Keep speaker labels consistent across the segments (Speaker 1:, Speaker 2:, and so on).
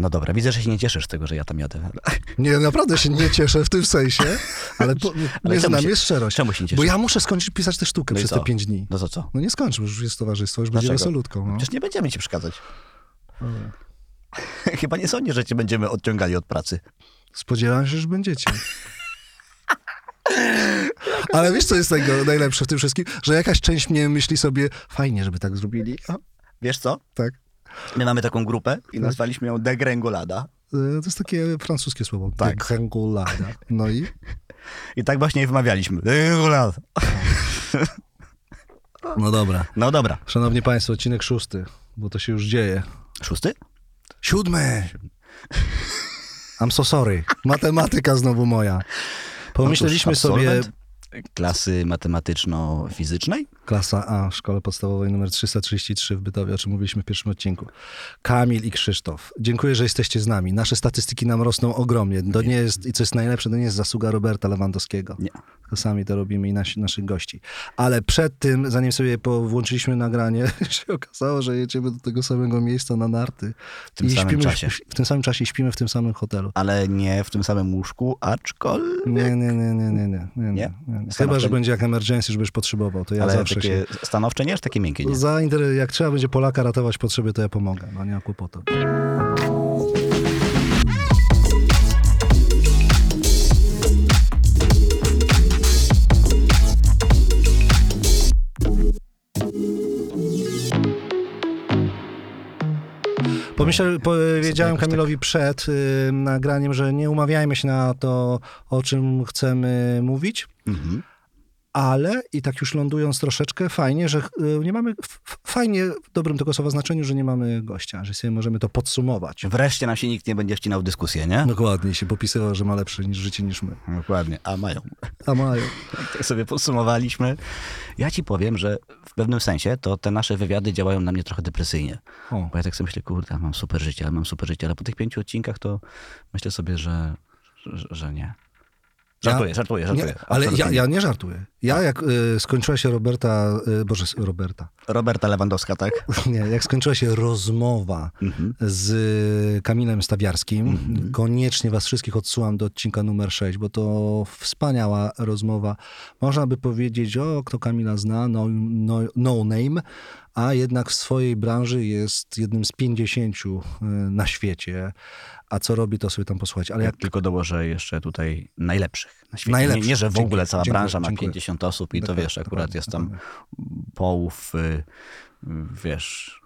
Speaker 1: No dobra, widzę, że się nie cieszysz z tego, że ja tam jadę.
Speaker 2: Nie, naprawdę się nie cieszę w tym sensie, ale, po,
Speaker 1: Ale czemu
Speaker 2: nami
Speaker 1: się-
Speaker 2: jest szczerość.
Speaker 1: Czemu się nie cieszysz?
Speaker 2: Bo ja muszę skończyć pisać tę sztukę
Speaker 1: No
Speaker 2: przez te pięć dni.
Speaker 1: No to co?
Speaker 2: No nie skończę, już jest towarzystwo, już będzie wesolutką. No.
Speaker 1: Przecież nie będziemy ci przeszkadzać. Chyba nie sądzisz, że cię będziemy odciągali od pracy.
Speaker 2: Spodziewałem się, że będziecie. Ale wiesz, co jest tego najlepsze w tym wszystkim? Że jakaś część mnie myśli sobie, fajnie, żeby tak zrobili. A,
Speaker 1: Wiesz co?
Speaker 2: tak.
Speaker 1: My mamy taką grupę i nazwaliśmy ją Degrengolada.
Speaker 2: E, To jest takie francuskie słowo.
Speaker 1: Tak.
Speaker 2: Degrengolada. No i?
Speaker 1: I tak właśnie wymawialiśmy. Degrengolada.
Speaker 2: No dobra.
Speaker 1: No dobra.
Speaker 2: Szanowni Państwo, odcinek szósty, bo to się już dzieje.
Speaker 1: Szósty?
Speaker 2: Siódmy! I'm so sorry. Matematyka znowu moja. Pomyśleliśmy
Speaker 1: Otóż
Speaker 2: sobie...
Speaker 1: Klasy matematyczno-fizycznej?
Speaker 2: Klasa A, szkole podstawowej numer 333 w Bytowie, o czym mówiliśmy w pierwszym odcinku. Kamil i Krzysztof. Dziękuję, że jesteście z nami. Nasze statystyki nam rosną ogromnie. To nie jest, i co jest najlepsze, to nie jest zasługa Roberta Lewandowskiego.
Speaker 1: Nie.
Speaker 2: Tylko sami to robimy i nasi, naszych gości. Ale przed tym, zanim sobie włączyliśmy nagranie, się okazało, że jedziemy do tego samego miejsca na narty. W
Speaker 1: tym samym
Speaker 2: śpimy,
Speaker 1: czasie.
Speaker 2: W, w tym samym czasie i śpimy w tym samym hotelu.
Speaker 1: Ale nie w tym samym łóżku, aczkolwiek...
Speaker 2: Nie, nie, nie, nie, nie, nie. nie, nie,
Speaker 1: Nie?
Speaker 2: nie. Chyba, że będzie jak emergency, żebyś potrzebował, to ja
Speaker 1: Ale
Speaker 2: zawsze
Speaker 1: takie stanowcze nie, aż takie miękkie nie.
Speaker 2: Zainter- jak trzeba będzie Polaka ratować potrzeby, to ja pomogę. No nie ma kłopotu. Pomyślę, powiedziałem
Speaker 1: jakoś tak-
Speaker 2: Kamilowi przed y, nagraniem, że nie umawiajmy się na to, o czym chcemy mówić,
Speaker 1: Mhm.
Speaker 2: Ale i tak już lądując troszeczkę, fajnie, że y, nie mamy, fajnie w dobrym tego słowa znaczeniu, że nie mamy gościa, że sobie możemy to podsumować.
Speaker 1: Wreszcie nam się nikt nie będzie wcinał w dyskusję, nie?
Speaker 2: Dokładnie, się popisywał, że ma lepsze niż życie niż my.
Speaker 1: Dokładnie, a mają.
Speaker 2: A mają.
Speaker 1: Tak sobie podsumowaliśmy. Ja ci powiem, że w pewnym sensie to te nasze wywiady działają na mnie trochę depresyjnie.
Speaker 2: O.
Speaker 1: Bo ja tak sobie myślę, kurde, mam super życie, ale mam super życie, ale po tych pięciu odcinkach to myślę sobie, że, że, że nie. Żartuję, żartuję, żartuję.
Speaker 2: Nie, ale ja, ja nie żartuję. Ja jak y, skończyła się Roberta, y, Boże, Roberta.
Speaker 1: Roberta Lewandowska, tak?
Speaker 2: nie, jak skończyła się rozmowa
Speaker 1: Mhm.
Speaker 2: z Kamilem Stawiarskim, koniecznie was wszystkich odsyłam do odcinka numer 6, bo to wspaniała rozmowa. Można by powiedzieć, o, kto Kamila zna, no, no, no name, a jednak w swojej branży jest jednym z 50 y, na świecie. A co robi, to sobie tam posłuchać. Ale
Speaker 1: Ja
Speaker 2: jak
Speaker 1: tylko dołożę jeszcze tutaj najlepszych na świecie.
Speaker 2: Najlepszych.
Speaker 1: Nie, nie, że w ogóle cała
Speaker 2: dziękuję,
Speaker 1: branża ma
Speaker 2: dziękuję.
Speaker 1: 50 osób i to
Speaker 2: Dokładnie,
Speaker 1: wiesz, akurat
Speaker 2: dokładnie,
Speaker 1: jest tam
Speaker 2: dokładnie.
Speaker 1: połów, y, wiesz,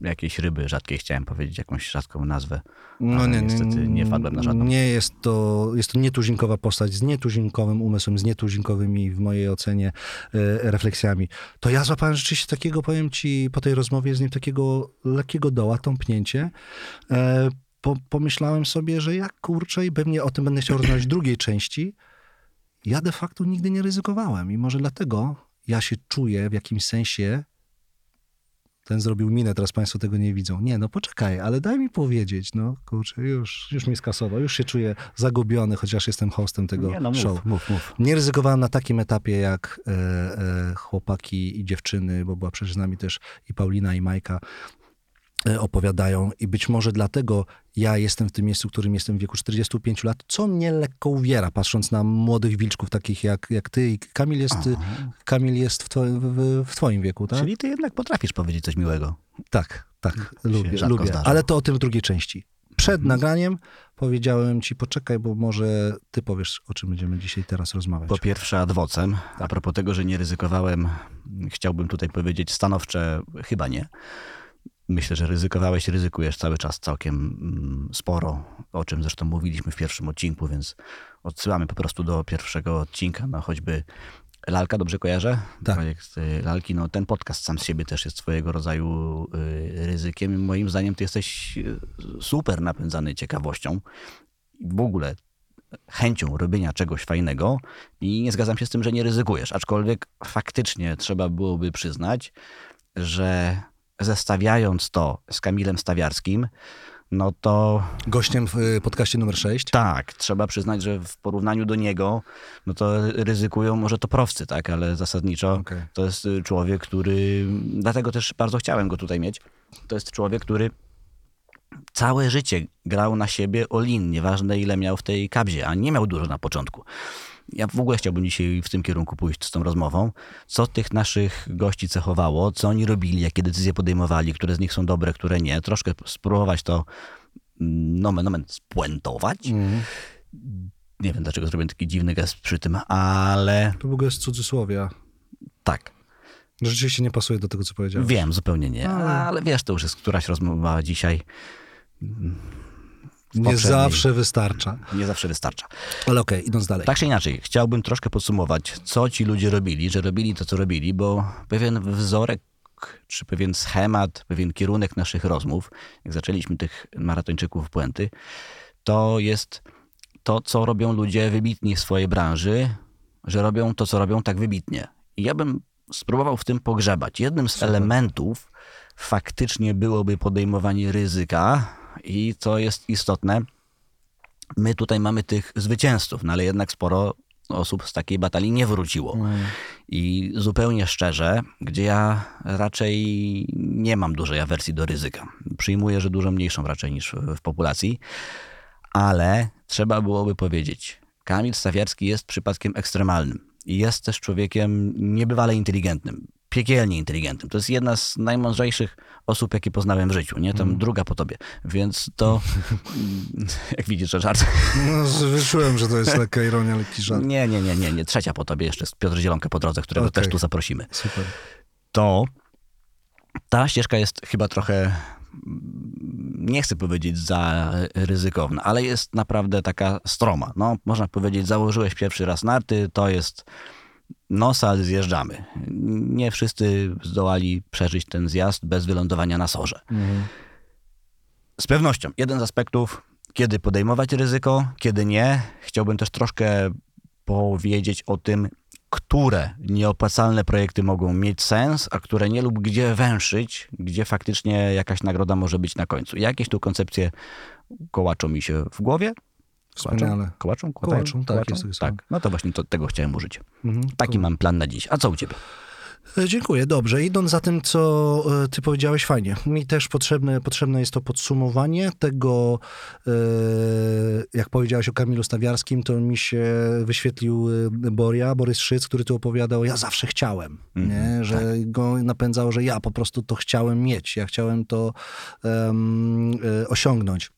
Speaker 1: jakiejś ryby rzadkiej chciałem powiedzieć, jakąś rzadką nazwę.
Speaker 2: No nie,
Speaker 1: niestety nie wpadłem na żadną.
Speaker 2: Nie jest to, jest to nietuzinkowa postać z nietuzinkowym umysłem, z nietuzinkowymi w mojej ocenie e, refleksjami. To ja złapałem rzeczywiście takiego, powiem ci, po tej rozmowie z nim takiego lekkiego doła, tąpnięcie. E, po, pomyślałem sobie, że ja kurczę i pewnie o tym będę chciał rozmawiać w drugiej części. Ja de facto nigdy nie ryzykowałem i może dlatego ja się czuję w jakimś sensie ten zrobił minę, teraz państwo tego nie widzą. Nie, no poczekaj, ale daj mi powiedzieć, no kurczę, już, już mi skasował, już się czuję zagubiony, chociaż jestem hostem tego
Speaker 1: Nie, no mów,
Speaker 2: show.
Speaker 1: mów, mów.
Speaker 2: Nie ryzykowałem na takim etapie jak e, e, chłopaki i dziewczyny, bo była przecież z nami też i Paulina i Majka opowiadają i być może dlatego ja jestem w tym miejscu, w którym jestem w wieku 45 lat, co mnie lekko uwiera, patrząc na młodych wilczków takich jak, jak ty i Kamil jest, Kamil jest w, twoim, w, w twoim wieku, tak?
Speaker 1: Czyli ty jednak potrafisz powiedzieć coś miłego.
Speaker 2: Tak, tak, lubię, lubię.
Speaker 1: zdarza.
Speaker 2: Ale to o tym w drugiej części. Przed nagraniem powiedziałem ci, poczekaj, bo może ty powiesz, o czym będziemy dzisiaj teraz rozmawiać.
Speaker 1: Po pierwsze adwocem. A propos tego, że nie ryzykowałem, chciałbym tutaj powiedzieć stanowcze, chyba nie. Myślę, że ryzykowałeś, ryzykujesz cały czas całkiem mm, sporo, o czym zresztą mówiliśmy w pierwszym odcinku, więc odsyłamy po prostu do pierwszego odcinka, no choćby Lalka, dobrze kojarzę?
Speaker 2: Tak.
Speaker 1: Projekt y, Lalki, no ten podcast sam z siebie też jest swojego rodzaju y, ryzykiem. Moim zdaniem ty jesteś y, super napędzany ciekawością i w ogóle chęcią robienia czegoś fajnego i nie zgadzam się z tym, że nie ryzykujesz. Aczkolwiek faktycznie trzeba byłoby przyznać, że zestawiając to z Kamilem Stawiarskim, no to
Speaker 2: Gościem w y, podcaście numer 6.
Speaker 1: tak, trzeba przyznać, że w porównaniu do niego, no to ryzykują może to prowcy, tak, ale zasadniczo
Speaker 2: Okej.
Speaker 1: to jest y, człowiek, który, dlatego też bardzo chciałem go tutaj mieć, to jest człowiek, który całe życie grał na siebie all-in, nieważne ile miał w tej kabzie, a nie miał dużo na początku. Ja w ogóle chciałbym dzisiaj w tym kierunku pójść z tą rozmową. Co tych naszych gości cechowało, co oni robili, jakie decyzje podejmowali, które z nich są dobre, które nie. Troszkę spróbować to mm, nomen omen spuentować. Nie wiem, dlaczego zrobiłem taki dziwny gest przy tym, ale
Speaker 2: To ogóle jest cudzysłowia.
Speaker 1: tak.
Speaker 2: Rzeczywiście nie pasuje do tego, co powiedziałeś.
Speaker 1: Wiem, zupełnie nie.
Speaker 2: Ale-
Speaker 1: Ale wiesz, to już jest któraś rozmowa dzisiaj.
Speaker 2: Nie zawsze wystarcza.
Speaker 1: Nie zawsze wystarcza.
Speaker 2: Ale okej, idąc dalej.
Speaker 1: Tak czy inaczej, chciałbym troszkę podsumować, co ci ludzie robili, że robili to, co robili, bo pewien wzorek, czy pewien schemat, pewien kierunek naszych rozmów, jak zaczęliśmy tych maratończyków puenty, to jest to, co robią ludzie wybitni w swojej branży, że robią to, co robią tak wybitnie. I ja bym spróbował w tym pogrzebać. Jednym z elementów faktycznie byłoby podejmowanie ryzyka i co jest istotne, my tutaj mamy tych zwycięzców, no ale jednak sporo osób z takiej batalii nie wróciło. I zupełnie szczerze, gdzie ja raczej nie mam dużej awersji do ryzyka. Przyjmuję, że dużo mniejszą raczej niż w populacji, ale trzeba byłoby powiedzieć, Kamil Stawiarski jest przypadkiem ekstremalnym i jest też człowiekiem niebywale inteligentnym, piekielnie inteligentnym. To jest jedna z najmądrzejszych osób, jakie poznałem w życiu, nie? Tam druga po tobie. Więc to, jak widzisz, że żart.
Speaker 2: No, wyczułem, że to jest lekka ironia, lekki żart.
Speaker 1: Nie, nie, nie, nie, nie. Trzecia po tobie jeszcze jest Piotr Zielonka po drodze, którego
Speaker 2: Okej.
Speaker 1: też tu zaprosimy.
Speaker 2: Super.
Speaker 1: To ta ścieżka jest chyba trochę, mm, nie chcę powiedzieć za ryzykowna, ale jest naprawdę taka stroma. No, można powiedzieć, założyłeś pierwszy raz narty, to jest nosa, zjeżdżamy. Nie wszyscy zdołali przeżyć ten zjazd bez wylądowania na sorze. Z pewnością jeden z aspektów, kiedy podejmować ryzyko, kiedy nie. Chciałbym też troszkę powiedzieć o tym, które nieopłacalne projekty mogą mieć sens, a które nie, lub gdzie węszyć, gdzie faktycznie jakaś nagroda może być na końcu. Jakieś tu koncepcje kołaczą mi się w głowie.
Speaker 2: Wspaniale.
Speaker 1: Kołaczą?
Speaker 2: Kołaczą, tak, jest takie słowo.
Speaker 1: tak. No to właśnie to, tego chciałem użyć.
Speaker 2: Mhm.
Speaker 1: Taki mam plan na dziś. A co u ciebie?
Speaker 2: E, Dziękuję, dobrze. Idąc za tym, co e, ty powiedziałeś, fajnie. Mi też potrzebne, potrzebne jest to podsumowanie tego, e, jak powiedziałeś o Kamilu Stawiarskim, to mi się wyświetlił Boria, Borys Szyc, który tu opowiadał, ja zawsze chciałem, nie? że go napędzało, że ja po prostu to chciałem mieć, ja chciałem to e, osiągnąć.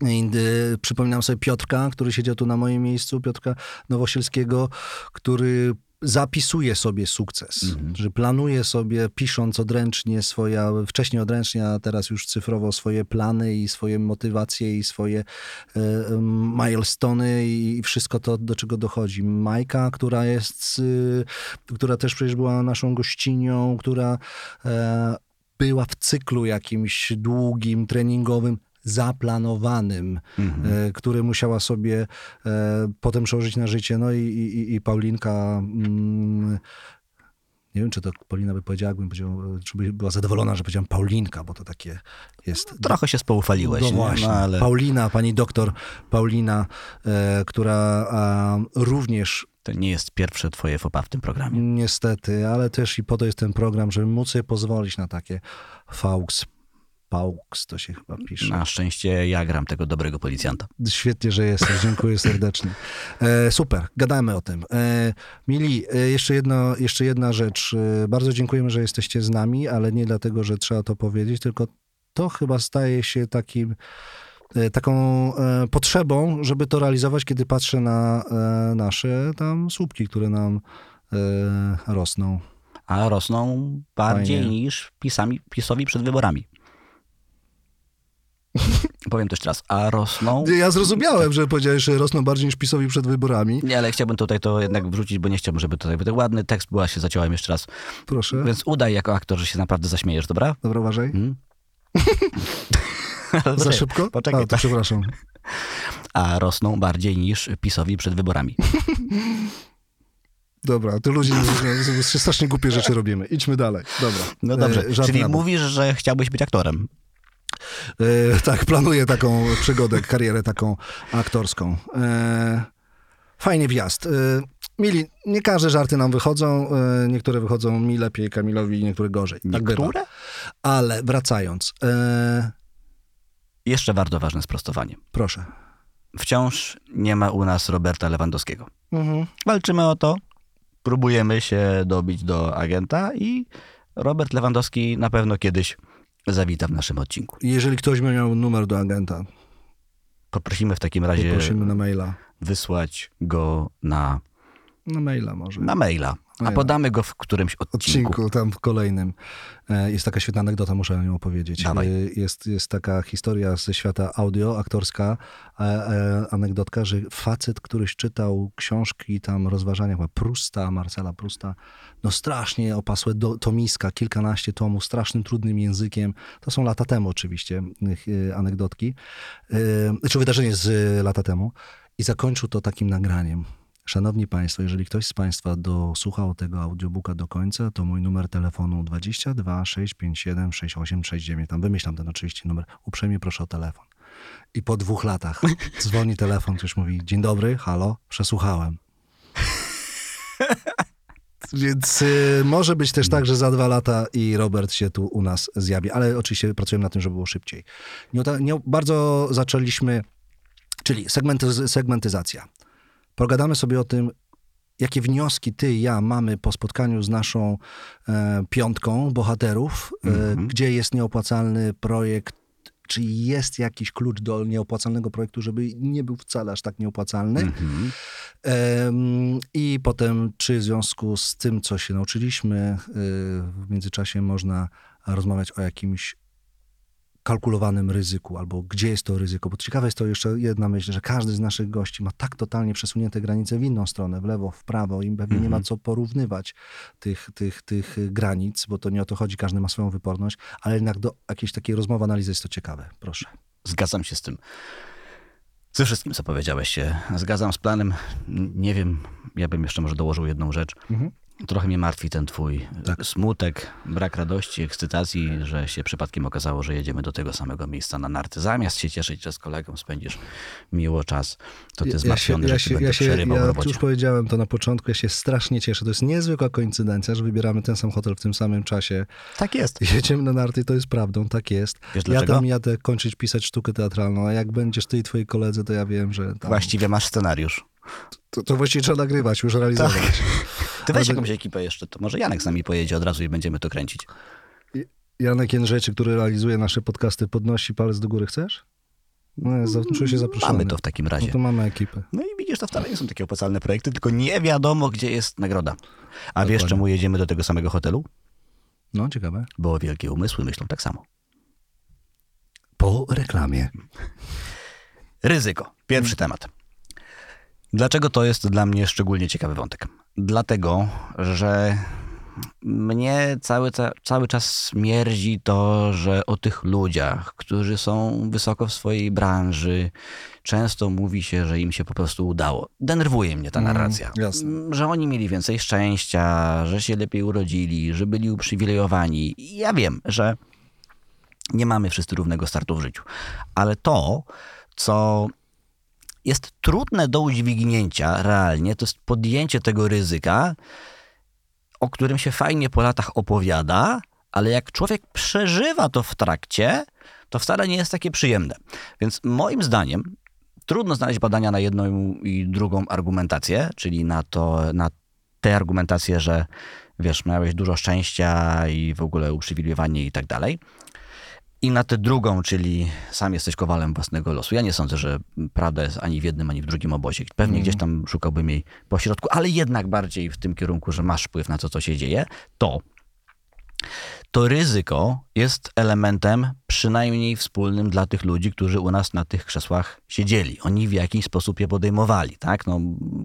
Speaker 2: I, y, przypominam sobie Piotrka, który siedział tu na moim miejscu, Piotrka Nowosielskiego, który zapisuje sobie sukces, że planuje sobie, pisząc odręcznie swoje, wcześniej odręcznie, a teraz już cyfrowo swoje plany i swoje motywacje i swoje e, milestony i wszystko to, do czego dochodzi. Majka, która jest, y, która też przecież była naszą gościnią, która e, była w cyklu jakimś długim, treningowym, zaplanowanym, e, który musiała sobie e, potem przełożyć na życie. No i, i, i Paulinka. Mm, nie wiem, czy to Paulina by powiedziała, jakbym powiedział, czy by była zadowolona, że powiedziałem Paulinka, bo to takie jest.
Speaker 1: Trochę się spoufaliłeś.
Speaker 2: No
Speaker 1: nie?
Speaker 2: właśnie.
Speaker 1: No, ale
Speaker 2: Paulina, pani doktor Paulina, e, która również
Speaker 1: to nie jest pierwsze twoje fopa w tym programie.
Speaker 2: niestety, ale też i po to jest ten program, żeby móc sobie pozwolić na takie faux, paux to się chyba pisze.
Speaker 1: Na szczęście ja gram tego dobrego policjanta.
Speaker 2: Świetnie, że jesteś. Dziękuję serdecznie. E, super, gadamy o tym. E, Mili, e, jeszcze, jedno, jeszcze jedna rzecz. E, bardzo dziękujemy, że jesteście z nami, ale nie dlatego, że trzeba to powiedzieć, tylko to chyba staje się takim, e, taką e, potrzebą, żeby to realizować, kiedy patrzę na e, nasze tam słupki, które nam e, rosną.
Speaker 1: A rosną bardziej
Speaker 2: Fajnie.
Speaker 1: niż pisami, PiSowi przed wyborami. Powiem to jeszcze raz. A rosną...
Speaker 2: Ja zrozumiałem, że powiedziałeś, że rosną bardziej niż PiSowi przed wyborami.
Speaker 1: Nie, ale chciałbym tutaj to jednak wrzucić, bo nie chciałbym, żeby tutaj był tak ładny tekst, bo ja się zaciąłem jeszcze raz.
Speaker 2: Proszę.
Speaker 1: Więc udaj jako aktor, że się naprawdę zaśmiejesz, dobra?
Speaker 2: Dobra, uważaj.
Speaker 1: Mm?
Speaker 2: Za szybko?
Speaker 1: Poczekaj,
Speaker 2: A, to przepraszam.
Speaker 1: A rosną bardziej niż PiSowi przed wyborami.
Speaker 2: Dobra, to ludzie nie- strasznie głupie rzeczy robimy. Idźmy dalej. Dobra.
Speaker 1: No dobrze,
Speaker 2: E,
Speaker 1: czyli mówisz, że chciałbyś być aktorem.
Speaker 2: E, tak, planuję taką przygodę, karierę taką aktorską. E, fajnie wjazd. E, mili, nie każde żarty nam wychodzą. Niektóre wychodzą mi lepiej, Kamilowi, niektóre gorzej. Tak bywa.
Speaker 1: Niektóre?
Speaker 2: Ale wracając.
Speaker 1: Jeszcze bardzo ważne sprostowanie.
Speaker 2: Proszę.
Speaker 1: Wciąż nie ma u nas Roberta Lewandowskiego.
Speaker 2: Mhm.
Speaker 1: Walczymy o to, próbujemy się dobić do agenta i Robert Lewandowski na pewno kiedyś zawita w naszym odcinku.
Speaker 2: Jeżeli ktoś miał numer do agenta,
Speaker 1: Poprosimy w takim razie
Speaker 2: poprosimy na maila.
Speaker 1: wysłać go na,
Speaker 2: Na maila może.
Speaker 1: na maila, a podamy go w którymś odcinku.
Speaker 2: odcinku, tam w kolejnym. E, Jest taka świetna anegdota, muszę nią opowiedzieć.
Speaker 1: Dawaj.
Speaker 2: E, Jest, jest taka historia ze świata audio, aktorska, e, anegdotka, że facet, któryś czytał książki, tam rozważania chyba Prusta, Marcela Prusta, no strasznie opasłe do, tomiska, kilkanaście tomów, strasznym, trudnym językiem. To są lata temu oczywiście, anegdotki. Czy wydarzenie z lata temu. I zakończył to takim nagraniem. Szanowni Państwo, jeżeli ktoś z Państwa dosłuchał tego audiobooka do końca, to mój numer telefonu 22 657 6869. Tam wymyślam ten oczywiście numer. Uprzejmie proszę o telefon. I po dwóch latach dzwoni telefon, ktoś mówi, dzień dobry, halo, przesłuchałem. Więc y, może być też tak, że za dwa lata i Robert się tu u nas zjawi, ale oczywiście pracujemy na tym, żeby było szybciej. Nie, nie, bardzo zaczęliśmy, czyli segmenty, segmentyzacja. Pogadamy sobie o tym, jakie wnioski ty i ja mamy po spotkaniu z naszą e, piątką bohaterów, e,
Speaker 1: Mhm.
Speaker 2: gdzie jest nieopłacalny projekt, czy jest jakiś klucz do nieopłacalnego projektu, żeby nie był wcale aż tak nieopłacalny.
Speaker 1: Mhm.
Speaker 2: I potem, czy w związku z tym, co się nauczyliśmy, y, w międzyczasie można rozmawiać o jakimś kalkulowanym ryzyku, albo gdzie jest to ryzyko. Bo ciekawe jest to jeszcze jedna myśl, że każdy z naszych gości ma tak totalnie przesunięte granice w inną stronę, w lewo, w prawo i pewnie nie ma
Speaker 1: Mhm.
Speaker 2: co porównywać tych, tych, tych granic, bo to nie o to chodzi, każdy ma swoją wyporność, ale jednak do jakiejś takiej rozmowy, analizy jest to ciekawe. Proszę.
Speaker 1: Zgadzam się z tym. Ze wszystkim, co powiedziałeś się. Zgadzam z planem. Nie wiem, ja bym jeszcze może dołożył jedną rzecz.
Speaker 2: Mhm.
Speaker 1: Trochę mnie martwi ten twój
Speaker 2: Tak.
Speaker 1: smutek, brak radości, ekscytacji, że się przypadkiem okazało, że jedziemy do tego samego miejsca na narty. Zamiast się cieszyć, że z kolegą spędzisz miło czas, to ty zmartwiony, że ci będę przerywał
Speaker 2: ja
Speaker 1: w robocie.
Speaker 2: już powiedziałem to na początku, ja się strasznie cieszę. To jest niezwykła koincydencja, że wybieramy ten sam hotel w tym samym czasie.
Speaker 1: Tak jest.
Speaker 2: Jedziemy na narty i to jest prawdą, tak jest.
Speaker 1: Wiesz
Speaker 2: ja
Speaker 1: dlaczego?
Speaker 2: tam jadę kończyć pisać sztukę teatralną, a jak będziesz ty i twoi koledzy, to ja wiem, że tam,
Speaker 1: Właściwie masz scenariusz.
Speaker 2: To, to właściwie trzeba nagrywać, już realizować.
Speaker 1: Ty weź
Speaker 2: Ale-
Speaker 1: jakąś ekipę jeszcze, to może Janek z nami pojedzie od razu i będziemy to kręcić.
Speaker 2: Janek Jędrzejczyk, który realizuje nasze podcasty, podnosi palec do góry. Chcesz? No, za- czuję się zaproszony.
Speaker 1: Mamy to w takim
Speaker 2: No
Speaker 1: razie.
Speaker 2: to mamy ekipę.
Speaker 1: No i widzisz, to wcale nie są takie opłacalne projekty, tylko nie wiadomo, gdzie jest nagroda. A wiesz,
Speaker 2: Dokładnie.
Speaker 1: czemu jedziemy do tego samego hotelu?
Speaker 2: No, ciekawe.
Speaker 1: Bo wielkie umysły myślą tak samo.
Speaker 2: Po reklamie.
Speaker 1: Ryzyko. Pierwszy temat. Dlaczego to jest dla mnie szczególnie ciekawy wątek? Dlatego, że mnie cały, ca- cały czas mierdzi to, że o tych ludziach, którzy są wysoko w swojej branży, często mówi się, że im się po prostu udało. Denerwuje mnie ta
Speaker 2: Mm,
Speaker 1: narracja.
Speaker 2: jasne.
Speaker 1: Że oni mieli więcej szczęścia, że się lepiej urodzili, że byli uprzywilejowani. Ja wiem, że nie mamy wszyscy równego startu w życiu. Ale to, co jest trudne do udźwignięcia realnie, to jest podjęcie tego ryzyka, o którym się fajnie po latach opowiada, ale jak człowiek przeżywa to w trakcie, to wcale nie jest takie przyjemne. Więc moim zdaniem trudno znaleźć badania na jedną i drugą argumentację, czyli na, to, na tę argumentację, że wiesz, miałeś dużo szczęścia i w ogóle uprzywilejowanie i tak dalej. I na tę drugą, czyli sam jesteś kowalem własnego losu. Ja nie sądzę, że prawda jest ani w jednym, ani w drugim obozie. Pewnie gdzieś tam szukałbym jej po środku, ale jednak bardziej w tym kierunku, że masz wpływ na to, co się dzieje, to to ryzyko jest elementem przynajmniej wspólnym dla tych ludzi, którzy u nas na tych krzesłach siedzieli. Oni w jakiś sposób je podejmowali, tak? No,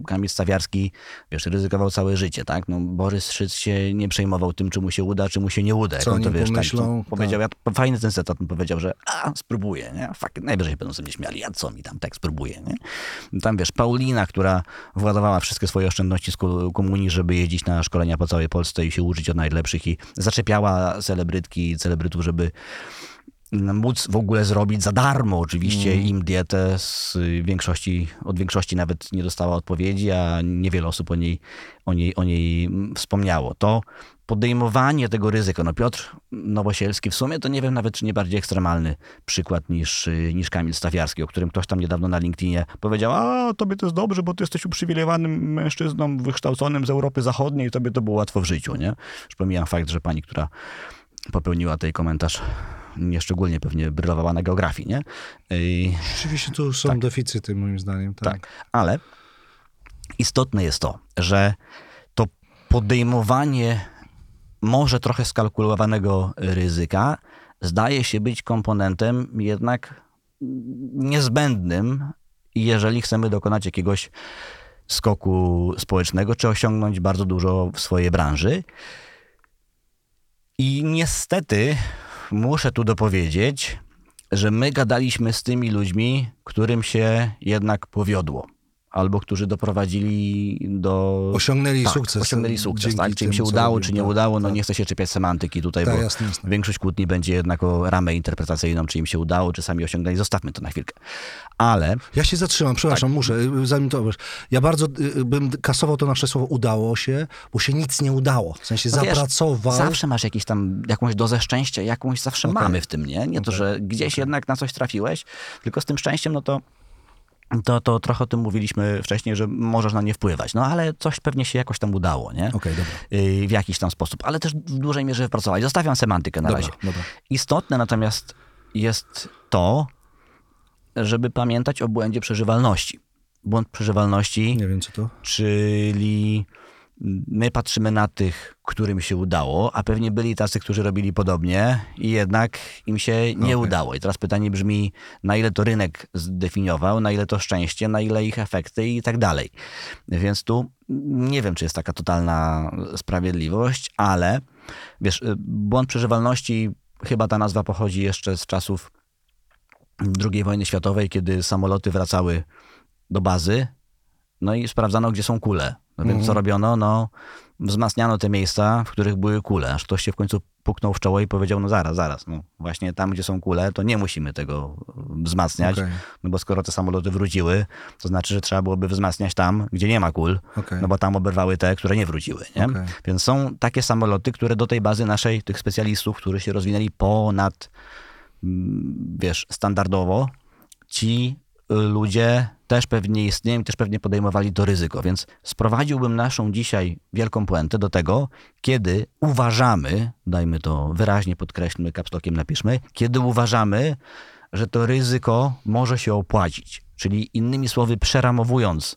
Speaker 1: Kamil Stawiarski, wiesz, ryzykował całe życie, tak? No, Borys Szyc się nie przejmował tym, czy mu się uda, czy mu się nie uda.
Speaker 2: Co
Speaker 1: on to, wiesz,
Speaker 2: pomyślą,
Speaker 1: tak, powiedział, ja, fajny ten cytat, on powiedział, że a, spróbuję, nie? Fakt, najwyżej będą sobie śmiali, a co mi tam, tak, spróbuję, nie? Tam, wiesz, Paulina, która władowała wszystkie swoje oszczędności z ko- komunii, żeby jeździć na szkolenia po całej Polsce i się uczyć od najlepszych i zaczepiała celebrytki i celebrytów, żeby móc w ogóle zrobić za darmo oczywiście im dietę z większości, od większości nawet nie dostała odpowiedzi, a niewiele osób o niej, o niej, o niej mm, wspomniało. To podejmowanie tego ryzyka. No Piotr Nowosielski w sumie to nie wiem nawet, czy nie bardziej ekstremalny przykład niż, y, niż Kamil Stawiarski, o którym ktoś tam niedawno na LinkedInie powiedział, a tobie to jest dobrze, bo ty jesteś uprzywilejowanym mężczyzną wykształconym z Europy Zachodniej i tobie to było łatwo w życiu, nie? Już pomijam fakt, że pani, która popełniła ten komentarz, nieszczególnie pewnie brylowała na geografii, nie? I,
Speaker 2: Rzeczywiście tu są
Speaker 1: Tak.
Speaker 2: deficyty moim zdaniem. Tak.
Speaker 1: tak, ale istotne jest to, że to podejmowanie może trochę skalkulowanego ryzyka zdaje się być komponentem jednak niezbędnym, jeżeli chcemy dokonać jakiegoś skoku społecznego, czy osiągnąć bardzo dużo w swojej branży. I niestety muszę tu dopowiedzieć, że my gadaliśmy z tymi ludźmi, którym się jednak powiodło. Albo którzy doprowadzili do.
Speaker 2: Osiągnęli
Speaker 1: tak,
Speaker 2: sukces.
Speaker 1: Osiągnęli sukces, tak? Czy im się udało,
Speaker 2: robią.
Speaker 1: czy nie
Speaker 2: Tak,
Speaker 1: udało, no
Speaker 2: tak.
Speaker 1: nie chcę się czepiać semantyki tutaj,
Speaker 2: Tak,
Speaker 1: bo
Speaker 2: jasne, jasne.
Speaker 1: większość kłótni będzie jednak o ramę interpretacyjną, czy im się udało, czy sami osiągnęli. Zostawmy to na chwilkę. Ale
Speaker 2: Ja się zatrzymam, przepraszam,
Speaker 1: Tak.
Speaker 2: muszę, y, zanim to wiesz. Ja bardzo y, bym kasował to nasze słowo udało się, bo się nic nie udało. W sensie
Speaker 1: No wiesz,
Speaker 2: zapracował.
Speaker 1: Zawsze masz jakiś tam, jakąś dozę szczęścia, jakąś zawsze
Speaker 2: Okej.
Speaker 1: mamy w tym, nie? Nie to,
Speaker 2: Okej,
Speaker 1: że gdzieś jednak na coś trafiłeś, tylko z tym szczęściem, no to, to, to trochę o tym mówiliśmy wcześniej, że możesz na nie wpływać. No ale coś pewnie się jakoś tam udało, nie? Yy, W jakiś tam sposób, ale też w dużej mierze wypracować. Zostawiam semantykę na
Speaker 2: Dobra,
Speaker 1: razie.
Speaker 2: dobra.
Speaker 1: Istotne natomiast jest to, żeby pamiętać o błędzie przeżywalności. Błąd przeżywalności
Speaker 2: Nie wiem, co to.
Speaker 1: czyli my patrzymy na tych, którym się udało, a pewnie byli tacy, którzy robili podobnie i jednak im się nie
Speaker 2: Okej.
Speaker 1: udało. I teraz pytanie brzmi, na ile to rynek zdefiniował, na ile to szczęście, na ile ich efekty i tak dalej. Więc tu nie wiem, czy jest taka totalna sprawiedliwość, ale wiesz, y, błąd przeżywalności, chyba ta nazwa pochodzi jeszcze z czasów II wojny światowej, kiedy samoloty wracały do bazy, no i sprawdzano, gdzie są kule. No więc
Speaker 2: Mhm.
Speaker 1: co robiono? No, wzmacniano te miejsca, w których były kule, aż ktoś się w końcu puknął w czoło i powiedział, no zaraz, zaraz, no właśnie tam, gdzie są kule, to nie musimy tego wzmacniać,
Speaker 2: Okej.
Speaker 1: no bo skoro te samoloty wróciły, to znaczy, że trzeba byłoby wzmacniać tam, gdzie nie ma kul,
Speaker 2: Okej.
Speaker 1: no bo tam oberwały te, które nie wróciły, nie?
Speaker 2: Okej.
Speaker 1: Więc są takie samoloty, które do tej bazy naszej, tych specjalistów, którzy się rozwinęli ponad, mm, wiesz, standardowo, ci ludzie też pewnie istnieją i też pewnie podejmowali to ryzyko. Więc sprowadziłbym naszą dzisiaj wielką puentę do tego, kiedy uważamy, dajmy to wyraźnie podkreślmy, kapslokiem napiszmy, kiedy uważamy, że to ryzyko może się opłacić. Czyli innymi słowy, przeramowując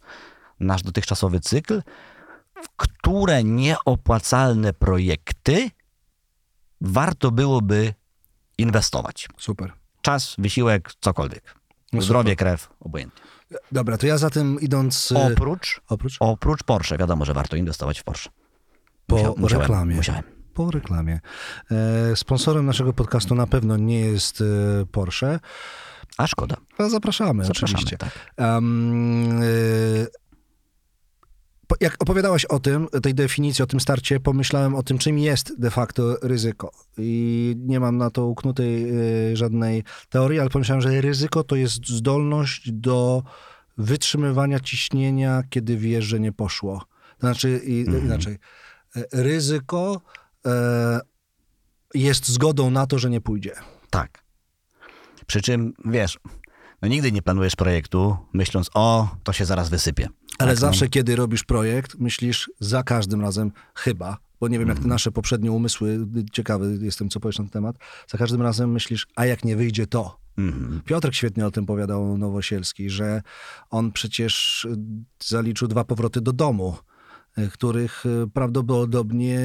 Speaker 1: nasz dotychczasowy cykl, w które nieopłacalne projekty warto byłoby inwestować.
Speaker 2: Super.
Speaker 1: Czas, wysiłek, cokolwiek.
Speaker 2: No
Speaker 1: Zdrowie, krew, obojętnie.
Speaker 2: Dobra, to ja zatem idąc... y,
Speaker 1: Oprócz,
Speaker 2: Oprócz?
Speaker 1: oprócz Porsche, wiadomo, że warto inwestować w Porsche.
Speaker 2: Po
Speaker 1: Musiał- musiałem,
Speaker 2: reklamie.
Speaker 1: Musiałem.
Speaker 2: Po reklamie. E, sponsorem naszego podcastu na pewno nie jest e, Porsche.
Speaker 1: A szkoda.
Speaker 2: Zapraszamy,
Speaker 1: Zapraszamy,
Speaker 2: oczywiście.
Speaker 1: tak.
Speaker 2: Po- jak opowiadałeś o tym, tej definicji, o tym starcie, pomyślałem o tym, czym jest de facto ryzyko. I nie mam na to uknutej y, żadnej teorii, ale pomyślałem, że ryzyko to jest zdolność do wytrzymywania ciśnienia, kiedy wiesz, że nie poszło. To znaczy, i, inaczej, e, ryzyko e, jest zgodą na to, że nie pójdzie.
Speaker 1: Tak. Przy czym, wiesz, no nigdy nie planujesz projektu, myśląc, o, to się zaraz wysypie.
Speaker 2: Ale
Speaker 1: Tak, no.
Speaker 2: zawsze, kiedy robisz projekt, myślisz za każdym razem chyba, bo nie wiem, jak te
Speaker 1: Mhm.
Speaker 2: nasze poprzednie umysły, ciekawy jestem, co powiesz na ten temat, za każdym razem myślisz, a jak nie wyjdzie to?
Speaker 1: Mhm.
Speaker 2: Piotrek świetnie o tym powiadał Nowosielski, że on przecież y, zaliczył dwa powroty do domu, y, których y, prawdopodobnie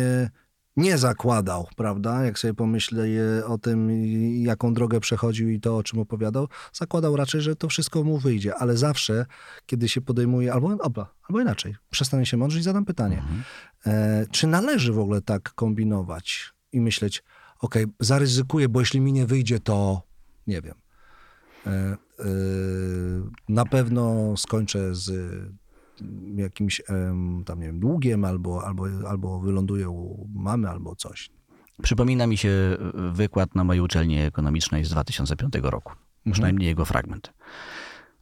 Speaker 2: nie zakładał, prawda? Jak sobie pomyślę o tym, jaką drogę przechodził i to, o czym opowiadał, zakładał raczej, że to wszystko mu wyjdzie, ale zawsze, kiedy się podejmuje, albo, albo, albo inaczej, przestanie się mądrzyć, zadam pytanie, e, czy należy w ogóle tak kombinować i myśleć, okej, zaryzykuję, bo jeśli mi nie wyjdzie, to nie wiem, e, e, na pewno skończę z jakimś tam, nie wiem, długiem albo, albo, albo wyląduję u mamy albo coś.
Speaker 1: Przypomina mi się wykład na mojej uczelni ekonomicznej z 2005 roku. Przynajmniej jego fragment.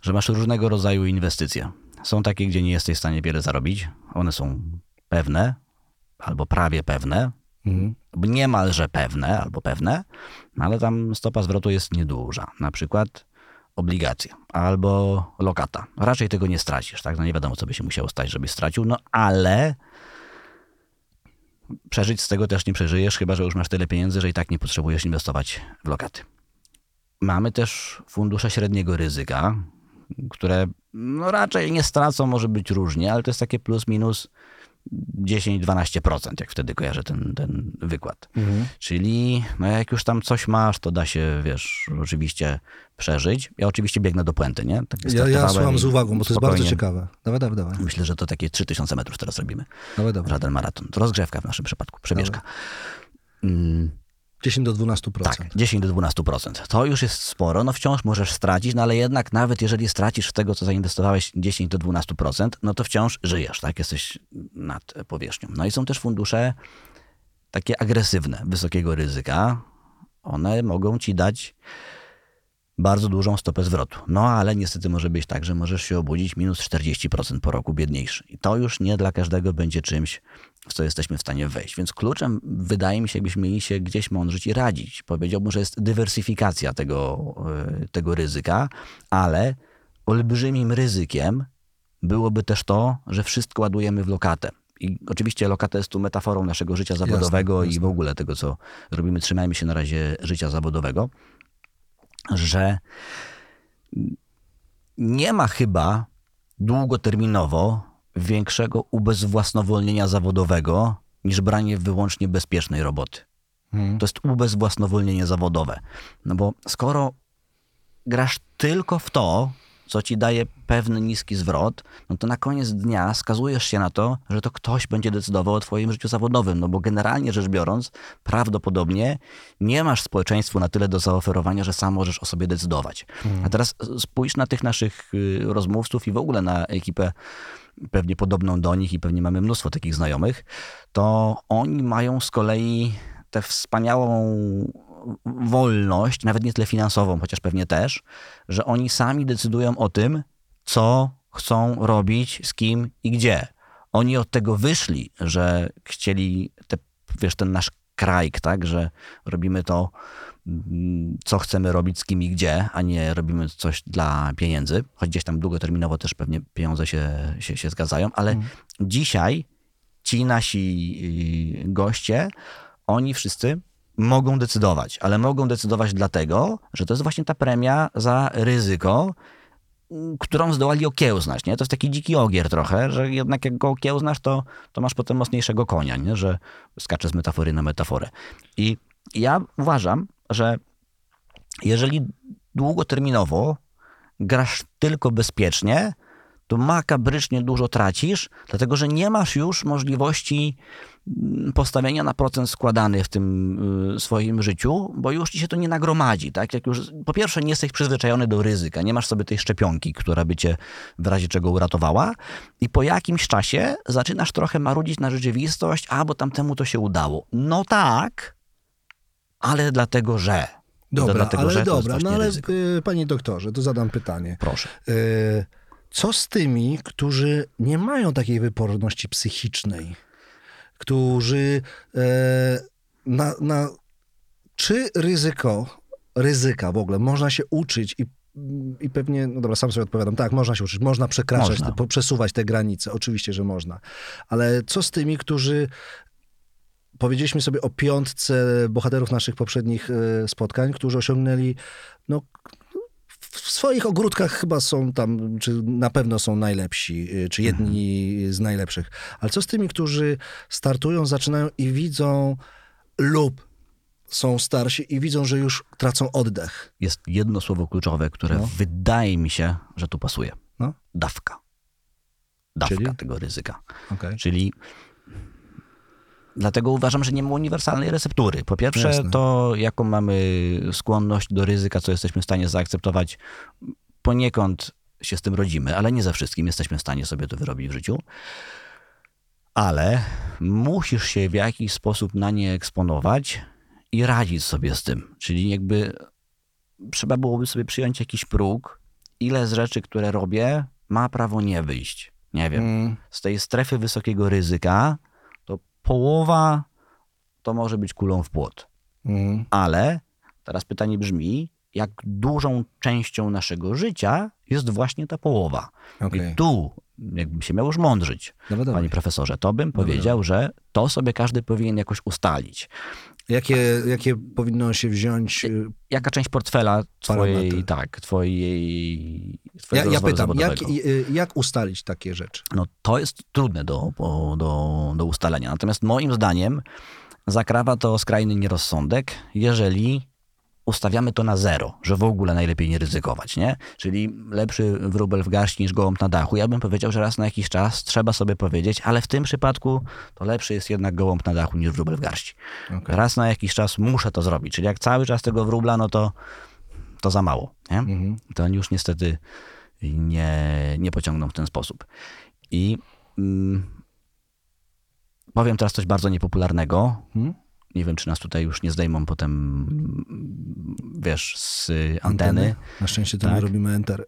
Speaker 1: Że masz różnego rodzaju inwestycje. Są takie, gdzie nie jesteś w stanie wiele zarobić. One są pewne albo prawie pewne.
Speaker 2: Mhm.
Speaker 1: Niemalże pewne albo pewne, no ale tam stopa zwrotu jest nieduża. Na przykład obligacja albo lokata. Raczej tego nie stracisz, tak? No nie wiadomo, co by się musiało stać, żebyś stracił, no ale przeżyć z tego też nie przeżyjesz, chyba że już masz tyle pieniędzy, że i tak nie potrzebujesz inwestować w lokaty. Mamy też fundusze średniego ryzyka, które no raczej nie stracą, może być różnie, ale to jest takie plus minus 10-12%, jak wtedy kojarzę ten, ten wykład.
Speaker 2: Mhm.
Speaker 1: Czyli no jak już tam coś masz, to da się, wiesz, oczywiście przeżyć. Ja oczywiście biegnę do puenty, nie? Tak
Speaker 2: Ja, ja słucham z uwagą, bo to jest bardzo ciekawe. Dawaj, dawaj, dawaj.
Speaker 1: Myślę, że to takie 3000 metrów teraz robimy.
Speaker 2: dawaj, dawaj.
Speaker 1: Żaden maraton. To rozgrzewka w naszym przypadku, przebieżka. Mm,
Speaker 2: 10 do 12%.
Speaker 1: tak, 10 do 12%. To już jest sporo, no wciąż możesz stracić, no ale jednak nawet jeżeli stracisz z tego, co zainwestowałeś 10 do 12%, no to wciąż żyjesz, tak? Jesteś nad powierzchnią. No i są też fundusze takie agresywne, wysokiego ryzyka. One mogą ci dać bardzo dużą stopę zwrotu. No ale niestety może być tak, że możesz się obudzić minus 40% po roku biedniejszy. I to już nie dla każdego będzie czymś, w co jesteśmy w stanie wejść. Więc kluczem wydaje mi się, jakbyśmy mieli się gdzieś mądrzyć i radzić. Powiedziałbym, że jest dywersyfikacja tego, e, tego ryzyka, ale olbrzymim ryzykiem byłoby też to, że wszystko ładujemy w lokatę. I oczywiście lokata jest tu metaforą naszego życia zawodowego
Speaker 2: jasne.
Speaker 1: i w ogóle tego, co robimy. Trzymajmy się na razie życia zawodowego, że nie ma chyba długoterminowo większego ubezwłasnowolnienia zawodowego niż branie wyłącznie bezpiecznej roboty.
Speaker 2: Mhm.
Speaker 1: To jest ubezwłasnowolnienie zawodowe. No bo skoro grasz tylko w to, co ci daje pewny niski zwrot, no to na koniec dnia skazujesz się na to, że to ktoś będzie decydował o twoim życiu zawodowym. No bo generalnie rzecz biorąc, prawdopodobnie nie masz społeczeństwu na tyle do zaoferowania, że sam możesz o sobie decydować. A teraz spójrz na tych naszych y, rozmówców i w ogóle na ekipę pewnie podobną do nich i pewnie mamy mnóstwo takich znajomych, to oni mają z kolei tę wspaniałą wolność, nawet nie tyle finansową, chociaż pewnie też, że oni sami decydują o tym, co chcą robić, z kim i gdzie. Oni od tego wyszli, że chcieli, te, wiesz, ten nasz krajk, tak, że robimy to, co chcemy robić, z kim i gdzie, a nie robimy coś dla pieniędzy, choć gdzieś tam długoterminowo też pewnie pieniądze się, się, się zgadzają, ale dzisiaj ci nasi y, goście, oni wszyscy mogą decydować, ale mogą decydować dlatego, że to jest właśnie ta premia za ryzyko, którą zdołali okiełznać. Nie? To jest taki dziki ogier trochę, że jednak jak go okiełznasz, to, to masz potem mocniejszego konia, nie? że skacze z metafory na metaforę. I ja uważam, że jeżeli długoterminowo grasz tylko bezpiecznie, to makabrycznie dużo tracisz, dlatego że nie masz już możliwości mm, postawienia na procent składany w tym y, swoim życiu, bo już ci się to nie nagromadzi. Tak? Jak już, po pierwsze, nie jesteś przyzwyczajony do ryzyka, nie masz sobie tej szczepionki, która by cię w razie czego uratowała, i po jakimś czasie zaczynasz trochę marudzić na rzeczywistość, a bo tamtemu to się udało. No tak, ale dlatego, że.
Speaker 2: Dobra,
Speaker 1: dlatego,
Speaker 2: ale
Speaker 1: że
Speaker 2: dobra, no ale
Speaker 1: ryzyko.
Speaker 2: y, panie doktorze, to zadam pytanie.
Speaker 1: Proszę.
Speaker 2: Y, Co z tymi, którzy nie mają takiej wyporności psychicznej? Którzy e, na, na, czy ryzyko, ryzyka w ogóle można się uczyć i i pewnie, no dobra, sam sobie odpowiadam, tak, można się uczyć, można przekraczać,
Speaker 1: Można.
Speaker 2: te- przesuwać te granice, oczywiście, że można. Ale co z tymi, którzy powiedzieliśmy sobie o piątce bohaterów naszych poprzednich e, spotkań, którzy osiągnęli, no, w swoich ogródkach chyba są tam, czy na pewno są najlepsi, y, czy jedni z najlepszych. Ale co z tymi, którzy startują, zaczynają i widzą lub są starsi i widzą, że już tracą oddech.
Speaker 1: Jest jedno słowo kluczowe, które
Speaker 2: No.
Speaker 1: wydaje mi się, że tu pasuje.
Speaker 2: No.
Speaker 1: Dawka. Dawka
Speaker 2: Czyli?
Speaker 1: tego ryzyka.
Speaker 2: Okay.
Speaker 1: Czyli dlatego uważam, że nie ma uniwersalnej receptury. Po pierwsze,
Speaker 2: Jasne.
Speaker 1: to jaką mamy skłonność do ryzyka, co jesteśmy w stanie zaakceptować, poniekąd się z tym rodzimy, ale nie ze wszystkim jesteśmy w stanie sobie to wyrobić w życiu. Ale musisz się w jakiś sposób na nie eksponować i radzić sobie z tym. Czyli jakby trzeba byłoby sobie przyjąć jakiś próg, ile z rzeczy, które robię, ma prawo nie wyjść. Nie wiem
Speaker 2: Mm,
Speaker 1: z tej strefy wysokiego ryzyka, połowa to może być kulą w płot.
Speaker 2: Mhm.
Speaker 1: Ale teraz pytanie brzmi, jak dużą częścią naszego życia jest właśnie ta połowa.
Speaker 2: Okej.
Speaker 1: I tu, jakbym się miał już mądrzyć,
Speaker 2: Dobra, dobra.
Speaker 1: panie profesorze, to bym powiedział, że to sobie każdy powinien jakoś ustalić.
Speaker 2: Jakie, jakie powinno się wziąć... y,
Speaker 1: Jaka część portfela twojej,
Speaker 2: Parametry.
Speaker 1: tak, twojej,
Speaker 2: Ja,
Speaker 1: twojego
Speaker 2: ja
Speaker 1: rozwoju
Speaker 2: pytam, jak,
Speaker 1: zawodowego.
Speaker 2: y, jak ustalić takie rzeczy?
Speaker 1: No to jest trudne do, do, do ustalenia. Natomiast moim zdaniem zakrawa to skrajny nierozsądek, jeżeli ustawiamy to na zero, że w ogóle najlepiej nie ryzykować, nie? Czyli lepszy wróbel w garści niż gołąb na dachu. Ja bym powiedział, że raz na jakiś czas trzeba sobie powiedzieć, ale w tym przypadku to lepszy jest jednak gołąb na dachu niż wróbel w garści.
Speaker 2: Okej.
Speaker 1: Raz na jakiś czas muszę to zrobić. Czyli jak cały czas tego wróbla, no to, to za mało, nie?
Speaker 2: Mhm.
Speaker 1: to oni już niestety nie, nie pociągną w ten sposób. I mm, powiem teraz coś bardzo niepopularnego.
Speaker 2: Hmm?
Speaker 1: Nie wiem, czy nas tutaj już nie zdejmą potem, wiesz, z anteny.
Speaker 2: Na szczęście to
Speaker 1: Tak.
Speaker 2: my robimy enter.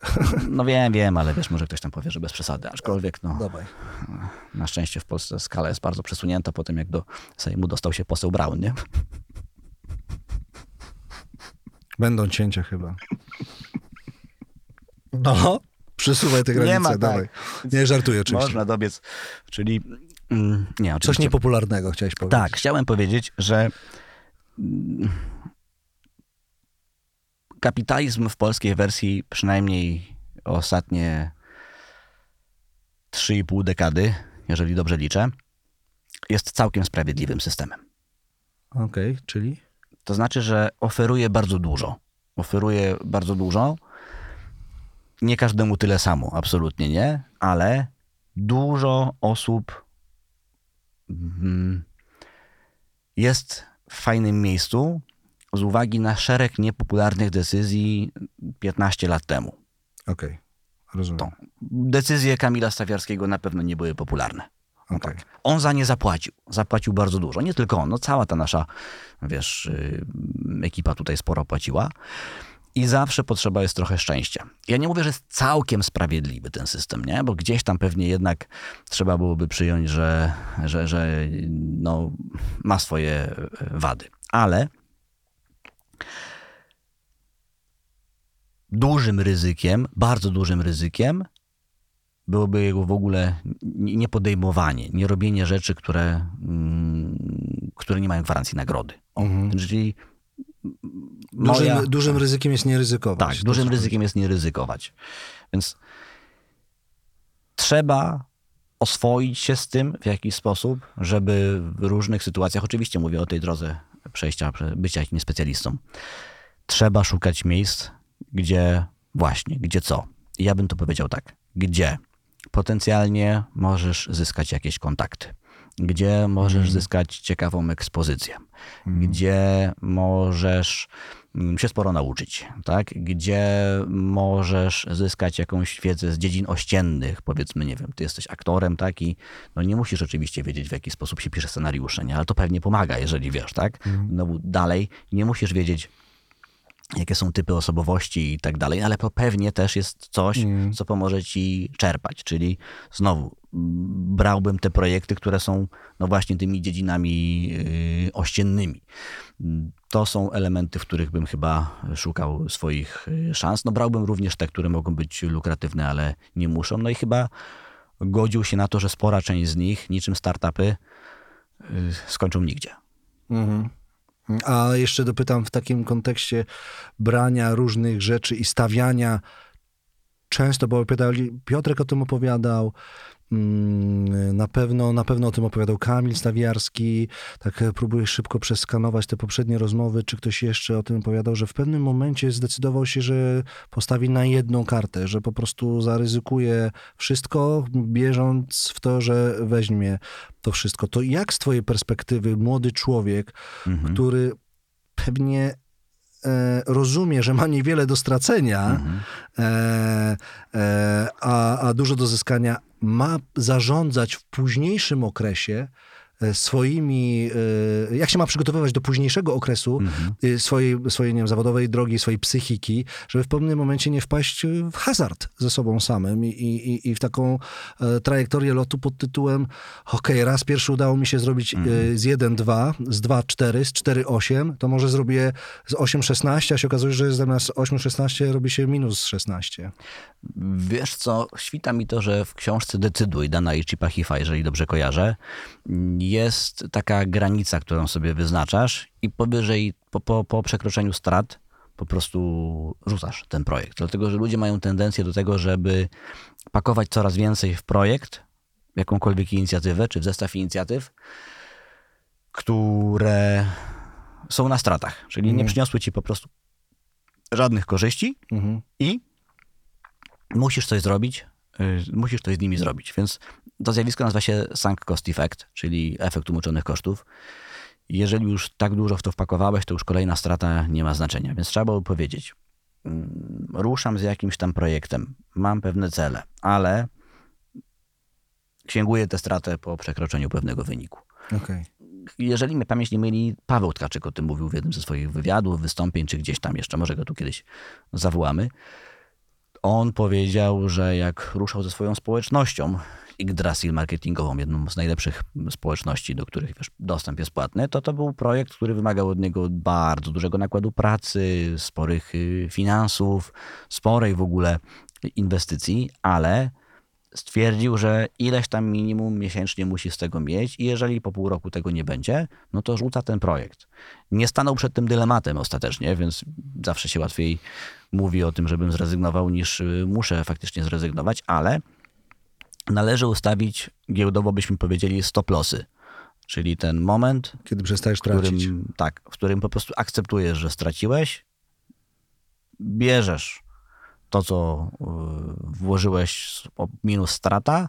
Speaker 1: No wiem, wiem, ale wiesz, może ktoś tam powie, że bez przesady. Aczkolwiek, no,
Speaker 2: Dawaj.
Speaker 1: na szczęście w Polsce skala jest bardzo przesunięta po tym, jak do Sejmu dostał się poseł Braun, nie?
Speaker 2: Będą cięcia chyba. No, przesuwaj te granice,
Speaker 1: ma tak.
Speaker 2: dawaj. Nie żartuję oczywiście.
Speaker 1: Można dobiec. Czyli, mm, nie,
Speaker 2: Coś
Speaker 1: oczywiście.
Speaker 2: niepopularnego chciałeś powiedzieć.
Speaker 1: Tak, chciałem powiedzieć, że mm, kapitalizm w polskiej wersji przynajmniej ostatnie 3,5 dekady, jeżeli dobrze liczę, jest całkiem sprawiedliwym systemem.
Speaker 2: Okej, czyli?
Speaker 1: To znaczy, że oferuje bardzo dużo. Oferuje bardzo dużo. Nie każdemu tyle samo, absolutnie nie, ale dużo osób jest w fajnym miejscu z uwagi na szereg niepopularnych decyzji 15 lat temu.
Speaker 2: Okej, rozumiem.
Speaker 1: To. Decyzje Kamila Stawiarskiego na pewno nie były popularne. No
Speaker 2: Okej.
Speaker 1: tak. On za nie zapłacił. Zapłacił bardzo dużo. Nie tylko on, no cała ta nasza, wiesz, yy, ekipa tutaj sporo płaciła. I zawsze potrzeba jest trochę szczęścia. Ja nie mówię, że jest całkiem sprawiedliwy ten system, nie? Bo gdzieś tam pewnie jednak trzeba byłoby przyjąć, że, że, że no, ma swoje e, wady. Ale dużym ryzykiem, bardzo dużym ryzykiem byłoby jego w ogóle nie- niepodejmowanie, nie robienie rzeczy, które, mm, które nie mają gwarancji nagrody.
Speaker 2: Mhm.
Speaker 1: Czyli moja,
Speaker 2: dużym ryzykiem jest nie ryzykować.
Speaker 1: tak, dużym ryzykiem jest nie ryzykować. Więc trzeba oswoić się z tym w jakiś sposób, żeby w różnych sytuacjach, oczywiście mówię o tej drodze przejścia, prze- bycia jakimś specjalistą, trzeba szukać miejsc, gdzie właśnie, gdzie co. I ja bym to powiedział tak, gdzie potencjalnie możesz zyskać jakieś kontakty, gdzie możesz zyskać ciekawą ekspozycję, gdzie możesz mm, się sporo nauczyć, tak? Gdzie możesz zyskać jakąś wiedzę z dziedzin ościennych, powiedzmy, nie wiem, ty jesteś aktorem, tak? I no nie musisz oczywiście wiedzieć, w jaki sposób się pisze scenariusze, nie? Ale to pewnie pomaga, jeżeli wiesz, tak? No dalej, nie musisz wiedzieć, jakie są typy osobowości i tak dalej, ale to pewnie też jest coś, co pomoże ci czerpać. Czyli znowu brałbym te projekty, które są no właśnie tymi dziedzinami yy, ościennymi. To są elementy, w których bym chyba szukał swoich yy, szans. No brałbym również te, które mogą być lukratywne, ale nie muszą. No i chyba godził się na to, że spora część z nich, niczym startupy, yy, skończą nigdzie.
Speaker 2: Mhm. A jeszcze dopytam w takim kontekście brania różnych rzeczy i stawiania często, bo Piotrek o tym opowiadał, na pewno, na pewno o tym opowiadał Kamil Stawiarski, tak e, próbuję szybko przeskanować te poprzednie rozmowy, czy ktoś jeszcze o tym opowiadał, że w pewnym momencie zdecydował się, że postawi na jedną kartę, że po prostu zaryzykuje wszystko, bieżąc w to, że weźmie to wszystko. To jak z twojej perspektywy młody człowiek,
Speaker 1: Mhm.
Speaker 2: który pewnie rozumie, że ma niewiele do stracenia,
Speaker 1: Mhm.
Speaker 2: e, e, a, a dużo do zyskania, ma zarządzać w późniejszym okresie e, swoimi, e, jak się ma przygotowywać do późniejszego okresu e, swojej, swojej nie wiem, zawodowej drogi, swojej psychiki, żeby w pewnym momencie nie wpaść w hazard ze sobą samym i, i, i w taką e, trajektorię lotu pod tytułem okej, raz pierwszy udało mi się zrobić e, z 1-2, z 2-4, z 4-8, to może zrobię z 8-16, a się okazuje, że zamiast 8-16 robi się minus 16.
Speaker 1: Wiesz co, świta mi to, że w książce Decyduj Dana i Chipa Hifa, jeżeli dobrze kojarzę, jest taka granica, którą sobie wyznaczasz i powyżej, po, po, po przekroczeniu strat po prostu rzucasz ten projekt. Dlatego, że ludzie mają tendencję do tego, żeby pakować coraz więcej w projekt, jakąkolwiek inicjatywę, czy w zestaw inicjatyw, które są na stratach, czyli nie przyniosły ci po prostu żadnych korzyści
Speaker 2: Mhm.
Speaker 1: i musisz coś zrobić, y, musisz coś z nimi zrobić. Więc to zjawisko nazywa się sunk cost effect, czyli efekt umoczonych kosztów. Jeżeli już tak dużo w to wpakowałeś, to już kolejna strata nie ma znaczenia. Więc trzeba było powiedzieć, mm, ruszam z jakimś tam projektem, mam pewne cele, ale księguję tę stratę po przekroczeniu pewnego wyniku
Speaker 2: Okej.
Speaker 1: jeżeli mnie pamięć nie myli, Paweł Tkaczyk o tym mówił w jednym ze swoich wywiadów, wystąpień, czy gdzieś tam jeszcze, może go tu kiedyś zawołamy. On powiedział, że jak ruszał ze swoją społecznością, Yggdrasil marketingową, jedną z najlepszych społeczności, do których wiesz, dostęp jest płatny, to to był projekt, który wymagał od niego bardzo dużego nakładu pracy, sporych y, finansów, sporej w ogóle inwestycji, ale stwierdził, że ileś tam minimum miesięcznie musi z tego mieć i jeżeli po pół roku tego nie będzie, no to rzuca ten projekt. Nie stanął przed tym dylematem ostatecznie, więc zawsze się łatwiej mówi o tym, żebym zrezygnował, niż y, muszę faktycznie zrezygnować, ale należy ustawić, giełdowo byśmy powiedzieli, stop lossy. Czyli ten moment,
Speaker 2: Kiedy przestajesz
Speaker 1: w którym,
Speaker 2: tracić.
Speaker 1: tak, w którym po prostu akceptujesz, że straciłeś, bierzesz to, co y, włożyłeś minus strata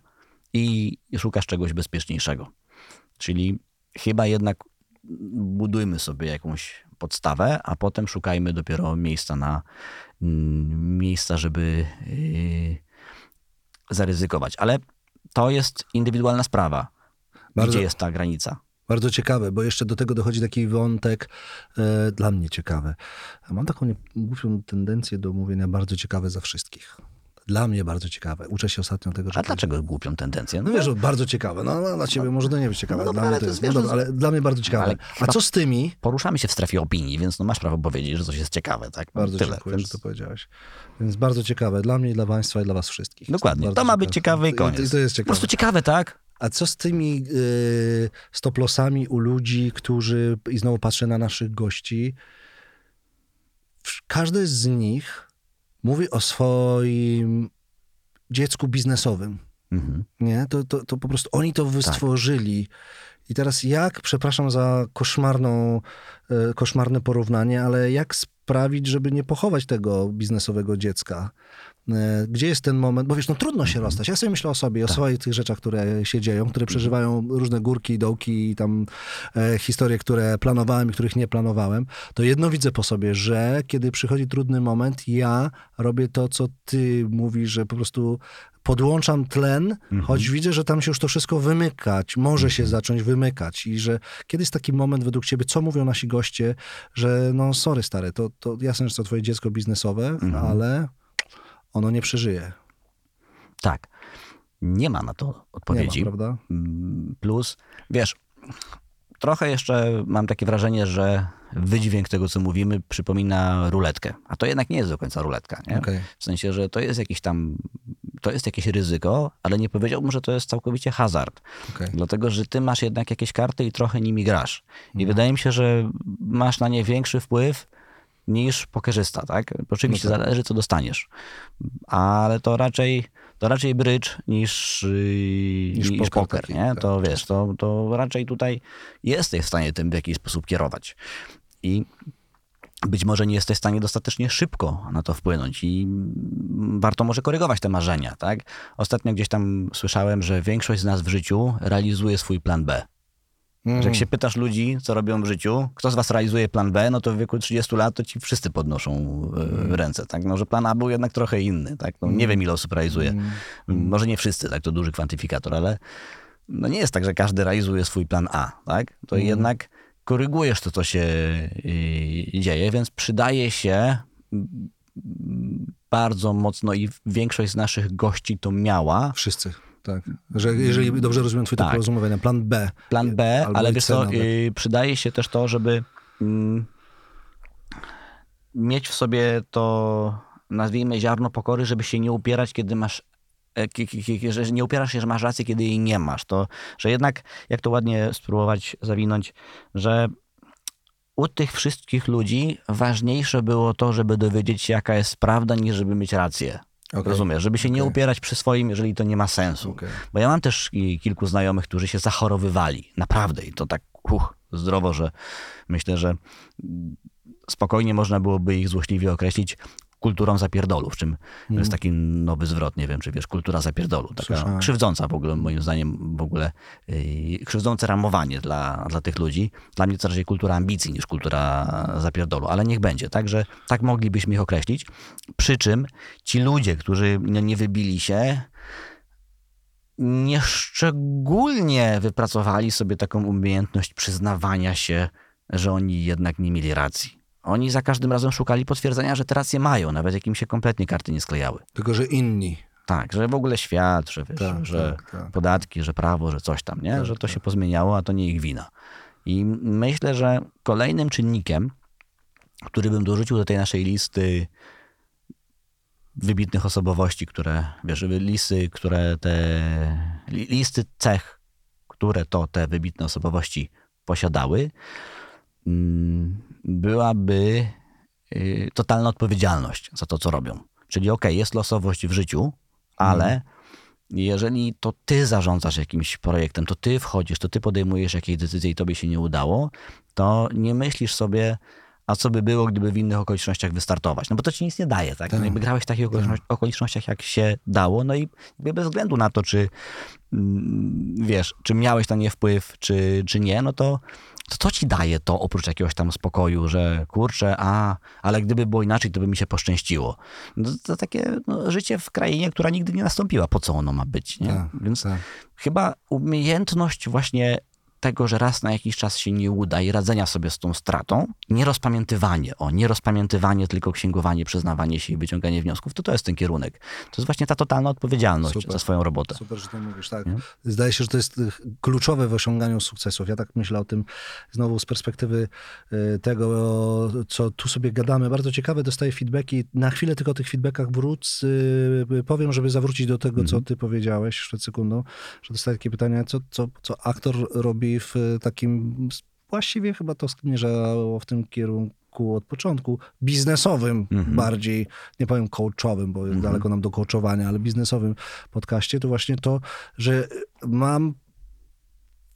Speaker 1: i szukasz czegoś bezpieczniejszego. Czyli chyba jednak budujmy sobie jakąś podstawę, a potem szukajmy dopiero miejsca na mm, miejsca, żeby yy, zaryzykować. Ale to jest indywidualna sprawa.
Speaker 2: Bardzo-
Speaker 1: Gdzie jest ta granica?
Speaker 2: Bardzo ciekawe, bo jeszcze do tego dochodzi taki wątek e, dla mnie ciekawy. Mam taką nie- głupią tendencję do mówienia bardzo ciekawe za wszystkich. Dla mnie bardzo ciekawe. Uczę się ostatnio tego, że...
Speaker 1: A dlaczego głupią tendencję?
Speaker 2: No wiesz, bardzo ciekawe. No, no dla ciebie może to nie być ciekawe.
Speaker 1: no
Speaker 2: dla mnie
Speaker 1: ale
Speaker 2: to
Speaker 1: to
Speaker 2: jest,
Speaker 1: jest,
Speaker 2: no
Speaker 1: wiesz,
Speaker 2: dobra, ale dla mnie bardzo ciekawe. A co z tymi?
Speaker 1: Poruszamy się w strefie opinii, więc no masz prawo powiedzieć, że coś jest ciekawe. Tak?
Speaker 2: Bardzo
Speaker 1: Tyle.
Speaker 2: dziękuję,
Speaker 1: Więc...
Speaker 2: że to powiedziałeś. Więc bardzo ciekawe dla mnie, dla państwa i dla was wszystkich.
Speaker 1: Dokładnie.
Speaker 2: Bardzo
Speaker 1: To ma być ciekawe i koniec.
Speaker 2: I to jest
Speaker 1: Po
Speaker 2: ciekawe.
Speaker 1: prostu ciekawe, tak?
Speaker 2: A co z tymi y, stoplosami u ludzi, którzy, i znowu patrzę na naszych gości, każdy z nich mówi o swoim dziecku biznesowym.
Speaker 1: Mhm.
Speaker 2: Nie? To, to, to po prostu oni
Speaker 1: Tak.
Speaker 2: to wystworzyli. I teraz jak, przepraszam za koszmarną, e, koszmarne porównanie, ale jak sprawić, żeby nie pochować tego biznesowego dziecka? E, Gdzie jest ten moment? Bo wiesz, no trudno
Speaker 1: Mhm.
Speaker 2: się rozstać. Ja sobie myślę o sobie, o
Speaker 1: Tak.
Speaker 2: swoich tych rzeczach, które się dzieją, które przeżywają różne górki, dołki i tam e, historie, które planowałem i których nie planowałem. To jedno widzę po sobie, że kiedy przychodzi trudny moment, ja robię to, co ty mówisz, że po prostu podłączam tlen,
Speaker 1: Mhm.
Speaker 2: choć widzę, że tam się już to wszystko wymykać, może się zacząć wymykać i że kiedy jest taki moment według ciebie, co mówią nasi goście, że no sorry stary, to, to jasne, że to twoje dziecko biznesowe,
Speaker 1: Mhm.
Speaker 2: ale ono nie przeżyje.
Speaker 1: Tak. Nie ma na to
Speaker 2: Nie ma,
Speaker 1: odpowiedzi.
Speaker 2: prawda?
Speaker 1: Mm, Plus, wiesz, trochę jeszcze mam takie wrażenie, że wydźwięk tego, co mówimy, przypomina ruletkę. A to jednak nie jest do końca ruletka.
Speaker 2: Okej.
Speaker 1: W sensie, że to jest jakiś tam, to jest jakieś ryzyko, ale nie powiedziałbym, że to jest całkowicie hazard.
Speaker 2: Okej.
Speaker 1: Dlatego, że ty masz jednak jakieś karty i trochę nimi grasz. I
Speaker 2: Mhm.
Speaker 1: wydaje mi się, że masz na nie większy wpływ niż pokerzysta, tak? Oczywiście
Speaker 2: No tak.
Speaker 1: zależy, co dostaniesz. Ale to raczej, to raczej brycz niż, yy,
Speaker 2: Niż
Speaker 1: niż,
Speaker 2: poker
Speaker 1: poker,
Speaker 2: taki,
Speaker 1: nie?
Speaker 2: tak.
Speaker 1: To wiesz, to, to raczej tutaj jesteś w stanie tym w jakiś sposób kierować. I być może nie jesteś w stanie dostatecznie szybko na to wpłynąć i warto może korygować te marzenia, tak? Ostatnio gdzieś tam słyszałem, że większość z nas w życiu realizuje swój plan B.
Speaker 2: Mm.
Speaker 1: Że jak się pytasz ludzi, co robią w życiu, kto z was realizuje plan B, no to w wieku 30 lat to ci wszyscy podnoszą e, ręce, tak? No, że plan A był jednak trochę inny, tak? No, nie wiem, ile osób realizuje. Może nie wszyscy, tak? To duży kwantyfikator, ale no nie jest tak, że każdy realizuje swój plan A, tak? To jednak korygujesz to, co się y, dzieje, więc przydaje się mm, bardzo mocno i większość z naszych gości to miała.
Speaker 2: Wszyscy, tak. Że jeżeli dobrze rozumiem twój
Speaker 1: Tak.
Speaker 2: rozumowania, plan B.
Speaker 1: Plan B, ale wiesz co,
Speaker 2: nawet.
Speaker 1: y, przydaje się też to, żeby mm, mieć w sobie to, nazwijmy ziarno pokory, żeby się nie upierać, kiedy masz e, że nie upierasz się, że masz rację, kiedy jej nie masz. To, że jednak, jak to ładnie spróbować zawinąć, że u tych wszystkich ludzi ważniejsze było to, żeby dowiedzieć się, jaka jest prawda, niż żeby mieć rację.
Speaker 2: Okej.
Speaker 1: Rozumiesz? Żeby się nie
Speaker 2: Okej.
Speaker 1: upierać przy swoim, jeżeli to nie ma sensu.
Speaker 2: Okej.
Speaker 1: Bo ja mam też kilku znajomych, którzy się zachorowywali. Naprawdę. I to tak huch, zdrowo, że myślę, że spokojnie można byłoby ich złośliwie określić kulturą zapierdolu, w czym to jest taki nowy zwrot, nie wiem, czy wiesz, kultura zapierdolu, taka
Speaker 2: Słyszałem.
Speaker 1: krzywdząca w ogóle, moim zdaniem w ogóle, yy, krzywdzące ramowanie dla, dla tych ludzi. Dla mnie to raczej kultura ambicji niż kultura zapierdolu, ale niech będzie, tak, że tak moglibyśmy ich określić. Przy czym ci ludzie, którzy no, nie wybili się, nieszczególnie wypracowali sobie taką umiejętność przyznawania się, że oni jednak nie mieli racji. Oni za każdym razem szukali potwierdzenia, że te racje mają, nawet jak im się kompletnie karty nie sklejały.
Speaker 2: Tylko, że inni.
Speaker 1: Tak, że w ogóle świat, że, wiesz,
Speaker 2: Tak,
Speaker 1: że
Speaker 2: tak, tak.
Speaker 1: podatki, że prawo, że coś tam, nie? że to się pozmieniało, a to nie ich wina. I myślę, że kolejnym czynnikiem, który bym dorzucił do tej naszej listy wybitnych osobowości, które, wiesz, listy, które te, li- listy cech, które to te wybitne osobowości posiadały, mm, byłaby y, totalna odpowiedzialność za to, co robią. Czyli okej, jest losowość w życiu, ale jeżeli to ty zarządzasz jakimś projektem, to ty wchodzisz, to ty podejmujesz jakieś decyzje i tobie się nie udało, to nie myślisz sobie, a co by było, gdyby w innych okolicznościach wystartować. No bo to ci nic nie daje, tak? No jakby grałeś w takich okoliczności- okolicznościach, jak się dało, no i bez względu na to, czy mm, wiesz, czy miałeś na nie wpływ, czy, czy nie, no to, to co ci daje to oprócz jakiegoś tam spokoju, że kurczę, a, ale gdyby było inaczej, to by mi się poszczęściło. No, to takie no, życie w krainie, która nigdy nie nastąpiła. Po co ono ma być, nie?
Speaker 2: Tak,
Speaker 1: Więc
Speaker 2: tak.
Speaker 1: chyba umiejętność właśnie tego, że raz na jakiś czas się nie uda i radzenia sobie z tą stratą, nie rozpamiętywanie, o, nie rozpamiętywanie, tylko księgowanie, przyznawanie się i wyciąganie wniosków, to to jest ten kierunek. To jest właśnie ta totalna odpowiedzialność
Speaker 2: Super.
Speaker 1: za swoją robotę.
Speaker 2: Super, że to mówisz, tak. Zdaje się, że to jest y, kluczowe w osiąganiu sukcesów. Ja tak myślę o tym znowu z perspektywy y, tego, co tu sobie gadamy. Bardzo ciekawe, dostaję feedbacki. Na chwilę tylko o tych feedbackach wrócę. y, Powiem, żeby zawrócić do tego, co ty powiedziałeś przed sekundą, że dostaję takie pytania, co, co, co aktor robi w takim, właściwie chyba to zmierzało w tym kierunku od początku, biznesowym bardziej, nie powiem coachowym, bo jest daleko nam do coachowania, ale biznesowym podcaście, to właśnie to, że mam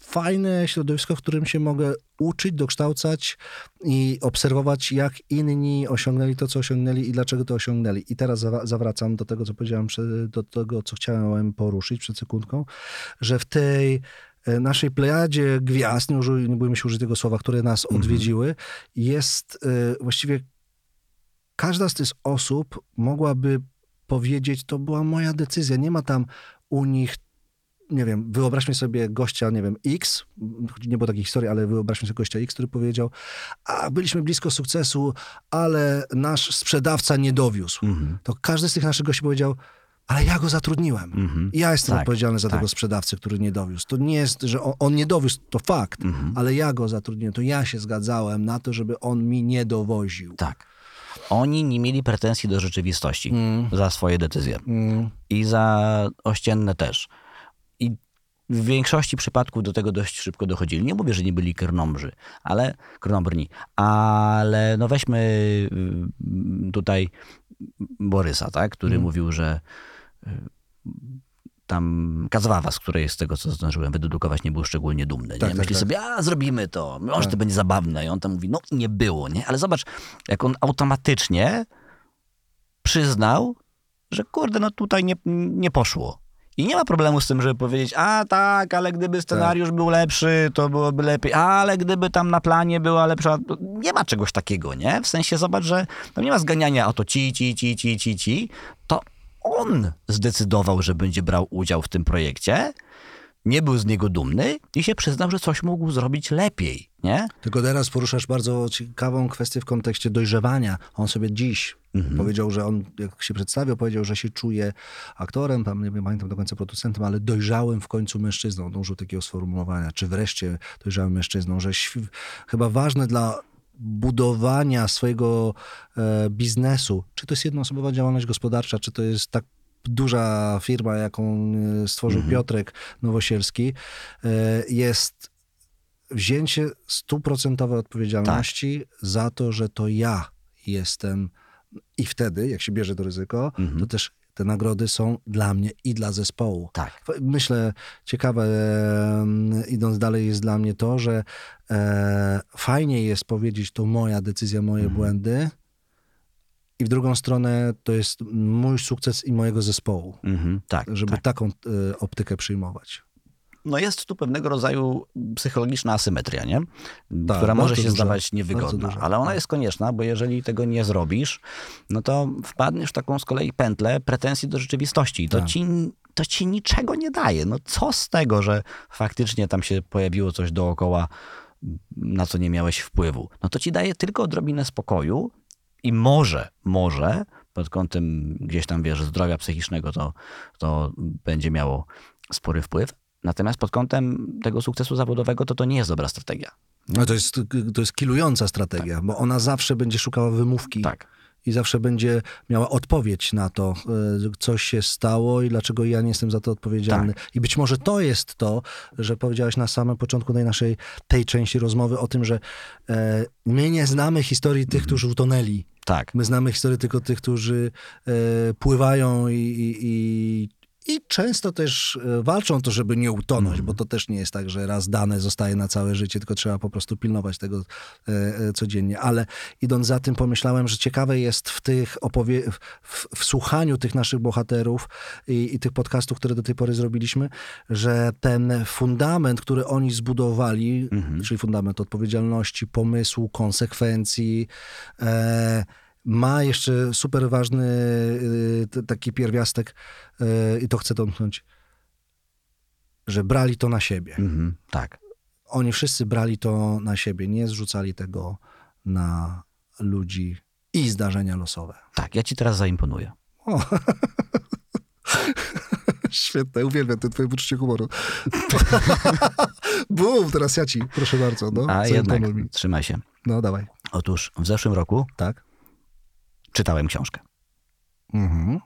Speaker 2: fajne środowisko, w którym się mogę uczyć, dokształcać i obserwować, jak inni osiągnęli to, co osiągnęli i dlaczego to osiągnęli. I teraz zawracam do tego, co powiedziałem, do tego, co chciałem poruszyć przed sekundką, że w tej naszej plejadzie gwiazd, nie, użyj, nie bójmy się użyć tego słowa, które nas odwiedziły, jest e, właściwie każda z tych osób mogłaby powiedzieć, to była moja decyzja. Nie ma tam u nich, nie wiem, wyobraźmy sobie gościa, nie wiem, X, nie było takiej historii, ale wyobraźmy sobie gościa X, który powiedział, a byliśmy blisko sukcesu, ale nasz sprzedawca nie dowiózł.
Speaker 1: Mhm.
Speaker 2: To każdy z tych naszych gości powiedział, ale ja go zatrudniłem.
Speaker 1: Mhm.
Speaker 2: Ja jestem
Speaker 1: Tak,
Speaker 2: odpowiedzialny za
Speaker 1: tak.
Speaker 2: tego sprzedawcę, który nie dowiózł. To nie jest, że on, on nie dowiózł, to fakt,
Speaker 1: Mhm.
Speaker 2: ale ja go zatrudniłem. To ja się zgadzałem na to, żeby on mi nie dowoził.
Speaker 1: Tak. Oni nie mieli pretensji do rzeczywistości za swoje decyzje.
Speaker 2: Mm.
Speaker 1: I za ościenne też. I w większości przypadków do tego dość szybko dochodzili. Nie mówię, że nie byli krnąbrzy, ale krnąbrni. Ale no weźmy y, tutaj Borysa, tak, który mówił, że tam Kazwawa, z której z tego, co zdążyłem wydedukować, nie był szczególnie dumny. Nie?
Speaker 2: Tak, tak,
Speaker 1: Myśli
Speaker 2: tak.
Speaker 1: sobie, a zrobimy to, może to będzie zabawne. I on tam mówi, no nie było, nie? Ale zobacz, jak on automatycznie przyznał, że kurde, no tutaj nie, nie poszło. I nie ma problemu z tym, żeby powiedzieć, a tak, ale gdyby scenariusz był lepszy, to byłoby lepiej, ale gdyby tam na planie była lepsza, nie ma czegoś takiego, nie? W sensie zobacz, że tam nie ma zganiania o to ci, ci, ci, ci, ci, ci, to on zdecydował, że będzie brał udział w tym projekcie, nie był z niego dumny i się przyznał, że coś mógł zrobić lepiej, nie?
Speaker 2: Tylko teraz poruszasz bardzo ciekawą kwestię w kontekście dojrzewania. On sobie dziś
Speaker 1: Mhm.
Speaker 2: powiedział, że on, jak się przedstawiał, powiedział, że się czuje aktorem, tam nie pamiętam do końca producentem, ale dojrzałym w końcu mężczyzną. On użył takiego sformułowania, czy wreszcie dojrzałym mężczyzną, że chyba ważne dla budowania swojego e, biznesu, czy to jest jednoosobowa działalność gospodarcza, czy to jest tak duża firma, jaką e, stworzył Piotrek Nowosielski, e, jest wzięcie stuprocentowej odpowiedzialności za to, że to ja jestem i wtedy, jak się bierze to ryzyko, to też te nagrody są dla mnie i dla zespołu.
Speaker 1: Tak.
Speaker 2: Myślę, ciekawe, idąc dalej, jest dla mnie to, że e, fajnie jest powiedzieć, to moja decyzja, moje błędy, i w drugą stronę to jest mój sukces i mojego zespołu,
Speaker 1: Mhm, tak,
Speaker 2: żeby
Speaker 1: tak.
Speaker 2: taką e, optykę przyjmować.
Speaker 1: No jest tu pewnego rodzaju psychologiczna asymetria, nie?
Speaker 2: Tak,
Speaker 1: która może się
Speaker 2: duża,
Speaker 1: zdawać niewygodna, ale ona
Speaker 2: tak.
Speaker 1: jest konieczna, bo jeżeli tego nie zrobisz, no to wpadniesz w taką z kolei pętlę pretensji do rzeczywistości i to,
Speaker 2: Tak.
Speaker 1: ci, to ci niczego nie daje. No co z tego, że faktycznie tam się pojawiło coś dookoła, na co nie miałeś wpływu? No to ci daje tylko odrobinę spokoju i może, może pod kątem gdzieś tam, wiesz, zdrowia psychicznego to, to będzie miało spory wpływ. Natomiast pod kątem tego sukcesu zawodowego to to nie jest dobra strategia.
Speaker 2: No to jest, to jest kilująca strategia, bo ona zawsze będzie szukała wymówki.
Speaker 1: Tak.
Speaker 2: I zawsze będzie miała odpowiedź na to, y, coś się stało i dlaczego ja nie jestem za to odpowiedzialny. I być może to jest to, że powiedziałeś na samym początku tej naszej, tej części rozmowy o tym, że e, my nie znamy historii tych, którzy utonęli.
Speaker 1: Tak.
Speaker 2: My znamy historię tylko tych, którzy e, pływają i, i, i, i często też e, walczą o to, żeby nie utonąć, bo to też nie jest tak, że raz dane zostaje na całe życie, tylko trzeba po prostu pilnować tego e, e, codziennie. Ale idąc za tym, pomyślałem, że ciekawe jest w tych opowie- w, w, słuchaniu tych naszych bohaterów i, i tych podcastów, które do tej pory zrobiliśmy, że ten fundament, który oni zbudowali, czyli fundament odpowiedzialności, pomysłu, konsekwencji, e, ma jeszcze super ważny y, taki pierwiastek y, i to chcę domknąć, że brali to na siebie.
Speaker 1: Mhm, tak.
Speaker 2: Oni wszyscy brali to na siebie, nie zrzucali tego na ludzi i zdarzenia losowe.
Speaker 1: Tak, ja ci teraz zaimponuję.
Speaker 2: O. Świetne, uwielbiam te twoje poczucie humoru. Bum, teraz ja ci, proszę bardzo. No,
Speaker 1: A jednak,
Speaker 2: Mi.
Speaker 1: trzymaj się.
Speaker 2: No, dawaj.
Speaker 1: Otóż w zeszłym roku
Speaker 2: Tak?
Speaker 1: Czytałem książkę.
Speaker 2: Mhm.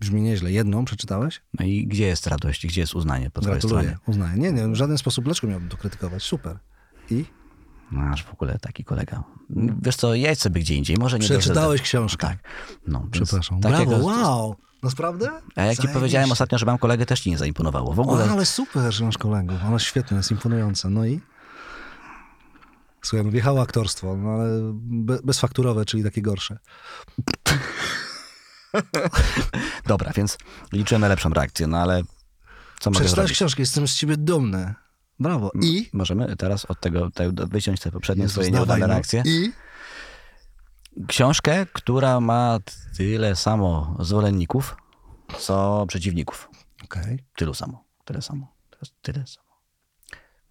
Speaker 2: Brzmi nieźle. Jedną przeczytałeś?
Speaker 1: No i gdzie jest radość, gdzie jest uznanie po twojej
Speaker 2: Gratuluję,
Speaker 1: stronie?
Speaker 2: uznaję. Nie, nie, w żaden sposób. Dlaczego miałbym to krytykować? Super. I?
Speaker 1: Masz w ogóle taki kolega. Wiesz co, jedź sobie gdzie indziej, może nie
Speaker 2: Przeczytałeś książkę.
Speaker 1: Tak. No,
Speaker 2: Przepraszam.
Speaker 1: takiego-
Speaker 2: Brawo, wow. Naprawdę?
Speaker 1: A jak ci powiedziałem ostatnio, że mam kolegę, też ci nie zaimponowało. W ogóle
Speaker 2: O, ale super, że masz kolegów. Ale świetne, jest imponujące. No i? Słuchaj, no wjechało aktorstwo, no ale be, bezfakturowe, czyli takie gorsze.
Speaker 1: Dobra, więc liczymy na lepszą reakcję, no ale co mogę
Speaker 2: Przeczytałeś książkę, jestem z ciebie dumny. Brawo. I?
Speaker 1: Możemy teraz od tego, tego wyciąć te poprzednie
Speaker 2: Jezus,
Speaker 1: swoje nieudane
Speaker 2: no.
Speaker 1: reakcje.
Speaker 2: I?
Speaker 1: Książkę, która ma tyle samo zwolenników, co przeciwników.
Speaker 2: Okej.
Speaker 1: Tylu samo. Tyle samo. Tyle samo.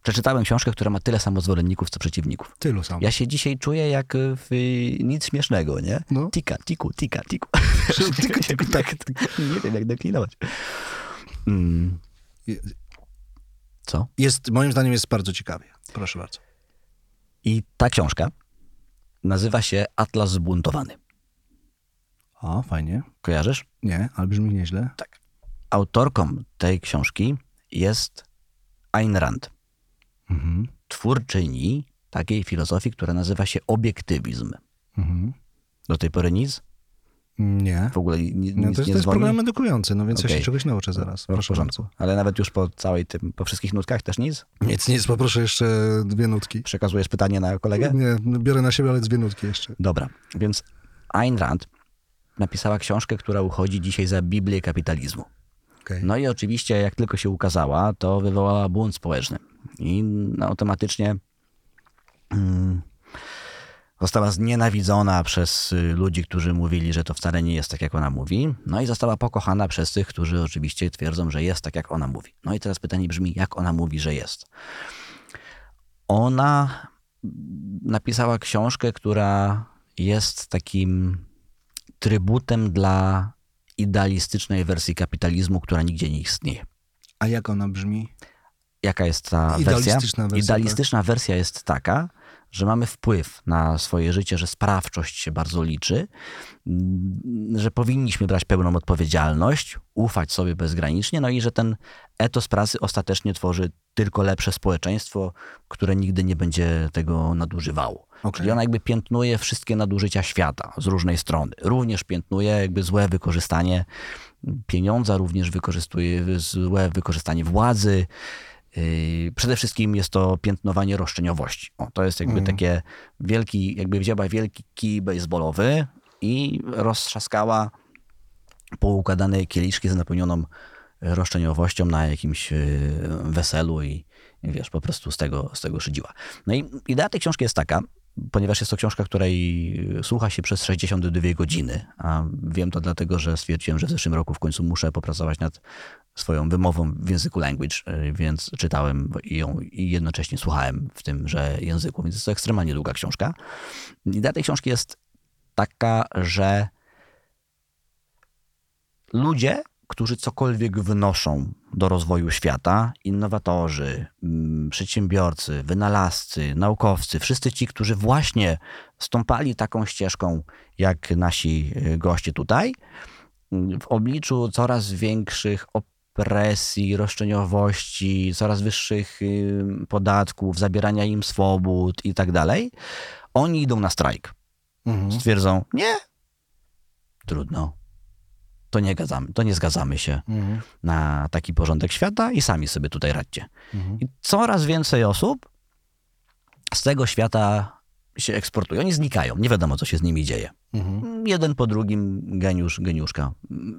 Speaker 1: Przeczytałem książkę, która ma tyle samo zwolenników, co przeciwników.
Speaker 2: Tylu sam.
Speaker 1: Ja się dzisiaj czuję jak w y, nic śmiesznego, nie?
Speaker 2: No.
Speaker 1: Tika, tiku, tika, tiku.
Speaker 2: Tiku, tiku, tak.
Speaker 1: Nie wiem, jak deklinować. Mm, co?
Speaker 2: Jest, moim zdaniem jest bardzo ciekawie. Proszę bardzo.
Speaker 1: I ta książka nazywa się Atlas Zbuntowany.
Speaker 2: O, fajnie.
Speaker 1: Kojarzysz?
Speaker 2: Nie, ale brzmi nieźle.
Speaker 1: Tak. Autorką tej książki jest Ayn Rand,
Speaker 2: Mhm.
Speaker 1: twórczyni takiej filozofii, która nazywa się obiektywizm.
Speaker 2: Mhm.
Speaker 1: Do tej pory nic?
Speaker 2: Nie.
Speaker 1: W ogóle ni- nic
Speaker 2: No, to jest,
Speaker 1: nie
Speaker 2: to jest program edukujący, no więc ja
Speaker 1: Okej.
Speaker 2: się czegoś nauczę zaraz.
Speaker 1: W
Speaker 2: Proszę bardzo.
Speaker 1: Ale nawet już po całej tym, po wszystkich nutkach też nic?
Speaker 2: Nic, nic, poproszę jeszcze dwie nutki.
Speaker 1: Przekazujesz pytanie na kolegę?
Speaker 2: Nie, biorę na siebie, ale dwie nutki jeszcze.
Speaker 1: Dobra, więc Ayn Rand napisała książkę, która uchodzi dzisiaj za Biblię kapitalizmu.
Speaker 2: Okay.
Speaker 1: No i oczywiście, jak tylko się ukazała, to wywołała bunt społeczny. I automatycznie mm, Została znienawidzona przez y, ludzi, którzy mówili, że to wcale nie jest tak, jak ona mówi. No i została pokochana przez tych, którzy oczywiście twierdzą, że jest tak, jak ona mówi. No i teraz pytanie brzmi, jak ona mówi, że jest? Ona napisała książkę, która jest takim trybutem dla idealistycznej wersji kapitalizmu, która nigdzie nie istnieje.
Speaker 2: A jak ona brzmi?
Speaker 1: Jaka jest ta wersja?
Speaker 2: Idealistyczna wersja,
Speaker 1: Idealistyczna wersja jest taka, że mamy wpływ na swoje życie, że sprawczość się bardzo liczy, mm, że powinniśmy brać pełną odpowiedzialność, ufać sobie bezgranicznie, no i że ten etos pracy ostatecznie tworzy tylko lepsze społeczeństwo, które nigdy nie będzie tego nadużywało.
Speaker 2: Okej.
Speaker 1: Czyli ona jakby piętnuje wszystkie nadużycia świata z różnej strony. Również piętnuje jakby złe wykorzystanie pieniądza, również wykorzystuje złe wykorzystanie władzy. Yy, Przede wszystkim jest to piętnowanie roszczeniowości. O, to jest jakby takie wielki, jakby wzięła wielki kij baseballowy i roztrzaskała poukładane kieliszki z napełnioną roszczeniowością na jakimś yy, weselu i i wiesz, po prostu z tego, z tego szydziła. No i idea tej książki jest taka, ponieważ jest to książka, której słucha się przez 62 godziny, a wiem to dlatego, że stwierdziłem, że w zeszłym roku w końcu muszę popracować nad swoją wymową w języku language, yy, więc czytałem ją i jednocześnie słuchałem w tymże języku, więc jest to ekstremalnie długa książka. Idea tej książki jest taka, że ludzie, którzy cokolwiek wnoszą do rozwoju świata, innowatorzy, mm, przedsiębiorcy, wynalazcy, naukowcy, wszyscy ci, którzy właśnie stąpali taką ścieżką jak nasi y, goście tutaj, mm, w obliczu coraz większych opresji, roszczeniowości, coraz wyższych y, podatków, zabierania im swobód i tak dalej, oni idą na strajk.
Speaker 2: Mhm.
Speaker 1: Stwierdzą, nie, trudno. To nie, gadzamy, to nie zgadzamy się
Speaker 2: Mhm.
Speaker 1: na taki porządek świata i sami sobie tutaj radźcie.
Speaker 2: Mhm.
Speaker 1: I coraz więcej osób z tego świata się eksportuje. Oni znikają, nie wiadomo, co się z nimi dzieje.
Speaker 2: Mhm.
Speaker 1: Jeden po drugim geniusz, geniuszka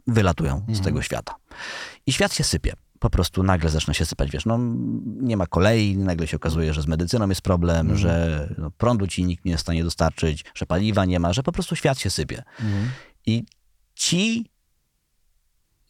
Speaker 1: wylatują z tego świata. I świat się sypie. Po prostu nagle zaczyna się sypać, wiesz, no nie ma kolei, nagle się okazuje, że z medycyną jest problem, że no, prądu ci nikt nie jest w stanie dostarczyć, że paliwa nie ma, że po prostu świat się sypie.
Speaker 2: Mhm.
Speaker 1: I ci,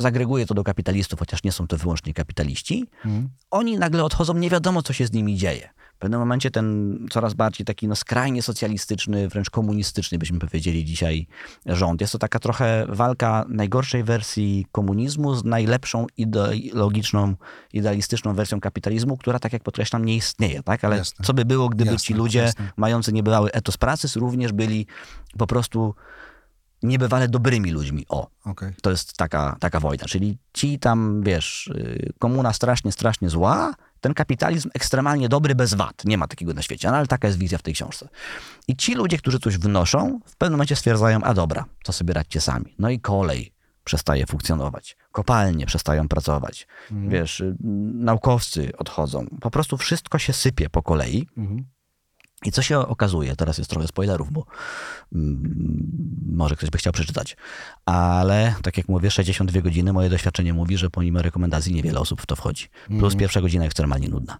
Speaker 1: zagreguję to do kapitalistów, chociaż nie są to wyłącznie kapitaliści,
Speaker 2: Mhm.
Speaker 1: oni nagle odchodzą, nie wiadomo, co się z nimi dzieje. W pewnym momencie ten coraz bardziej taki no, skrajnie socjalistyczny, wręcz komunistyczny, byśmy powiedzieli dzisiaj, rząd. Jest to taka trochę walka najgorszej wersji komunizmu z najlepszą ideologiczną, idealistyczną wersją kapitalizmu, która, tak jak podkreślam, nie istnieje. Tak? Ale
Speaker 2: Jasne.
Speaker 1: co by było, gdyby
Speaker 2: Jasne,
Speaker 1: ci ludzie
Speaker 2: jasne.
Speaker 1: mający niebywały etos pracy również byli po prostu niebywale dobrymi ludźmi. O,
Speaker 2: Okej.
Speaker 1: to jest taka, taka wojna. Czyli ci tam, wiesz, y, komuna strasznie, strasznie zła, ten kapitalizm ekstremalnie dobry bez wad. Nie ma takiego na świecie, no, ale taka jest wizja w tej książce. I ci ludzie, którzy coś wnoszą, w pewnym momencie stwierdzają, a dobra, to sobie radźcie sami. No i kolej przestaje funkcjonować. Kopalnie przestają pracować. Wiesz, y, naukowcy odchodzą. Po prostu wszystko się sypie po kolei.
Speaker 2: Mhm.
Speaker 1: I co się okazuje, teraz jest trochę spoilerów, bo mm, może ktoś by chciał przeczytać, ale tak jak mówię, 62 godziny, moje doświadczenie mówi, że pomimo rekomendacji niewiele osób w to wchodzi. Plus pierwsza godzina ekstremalnie nudna.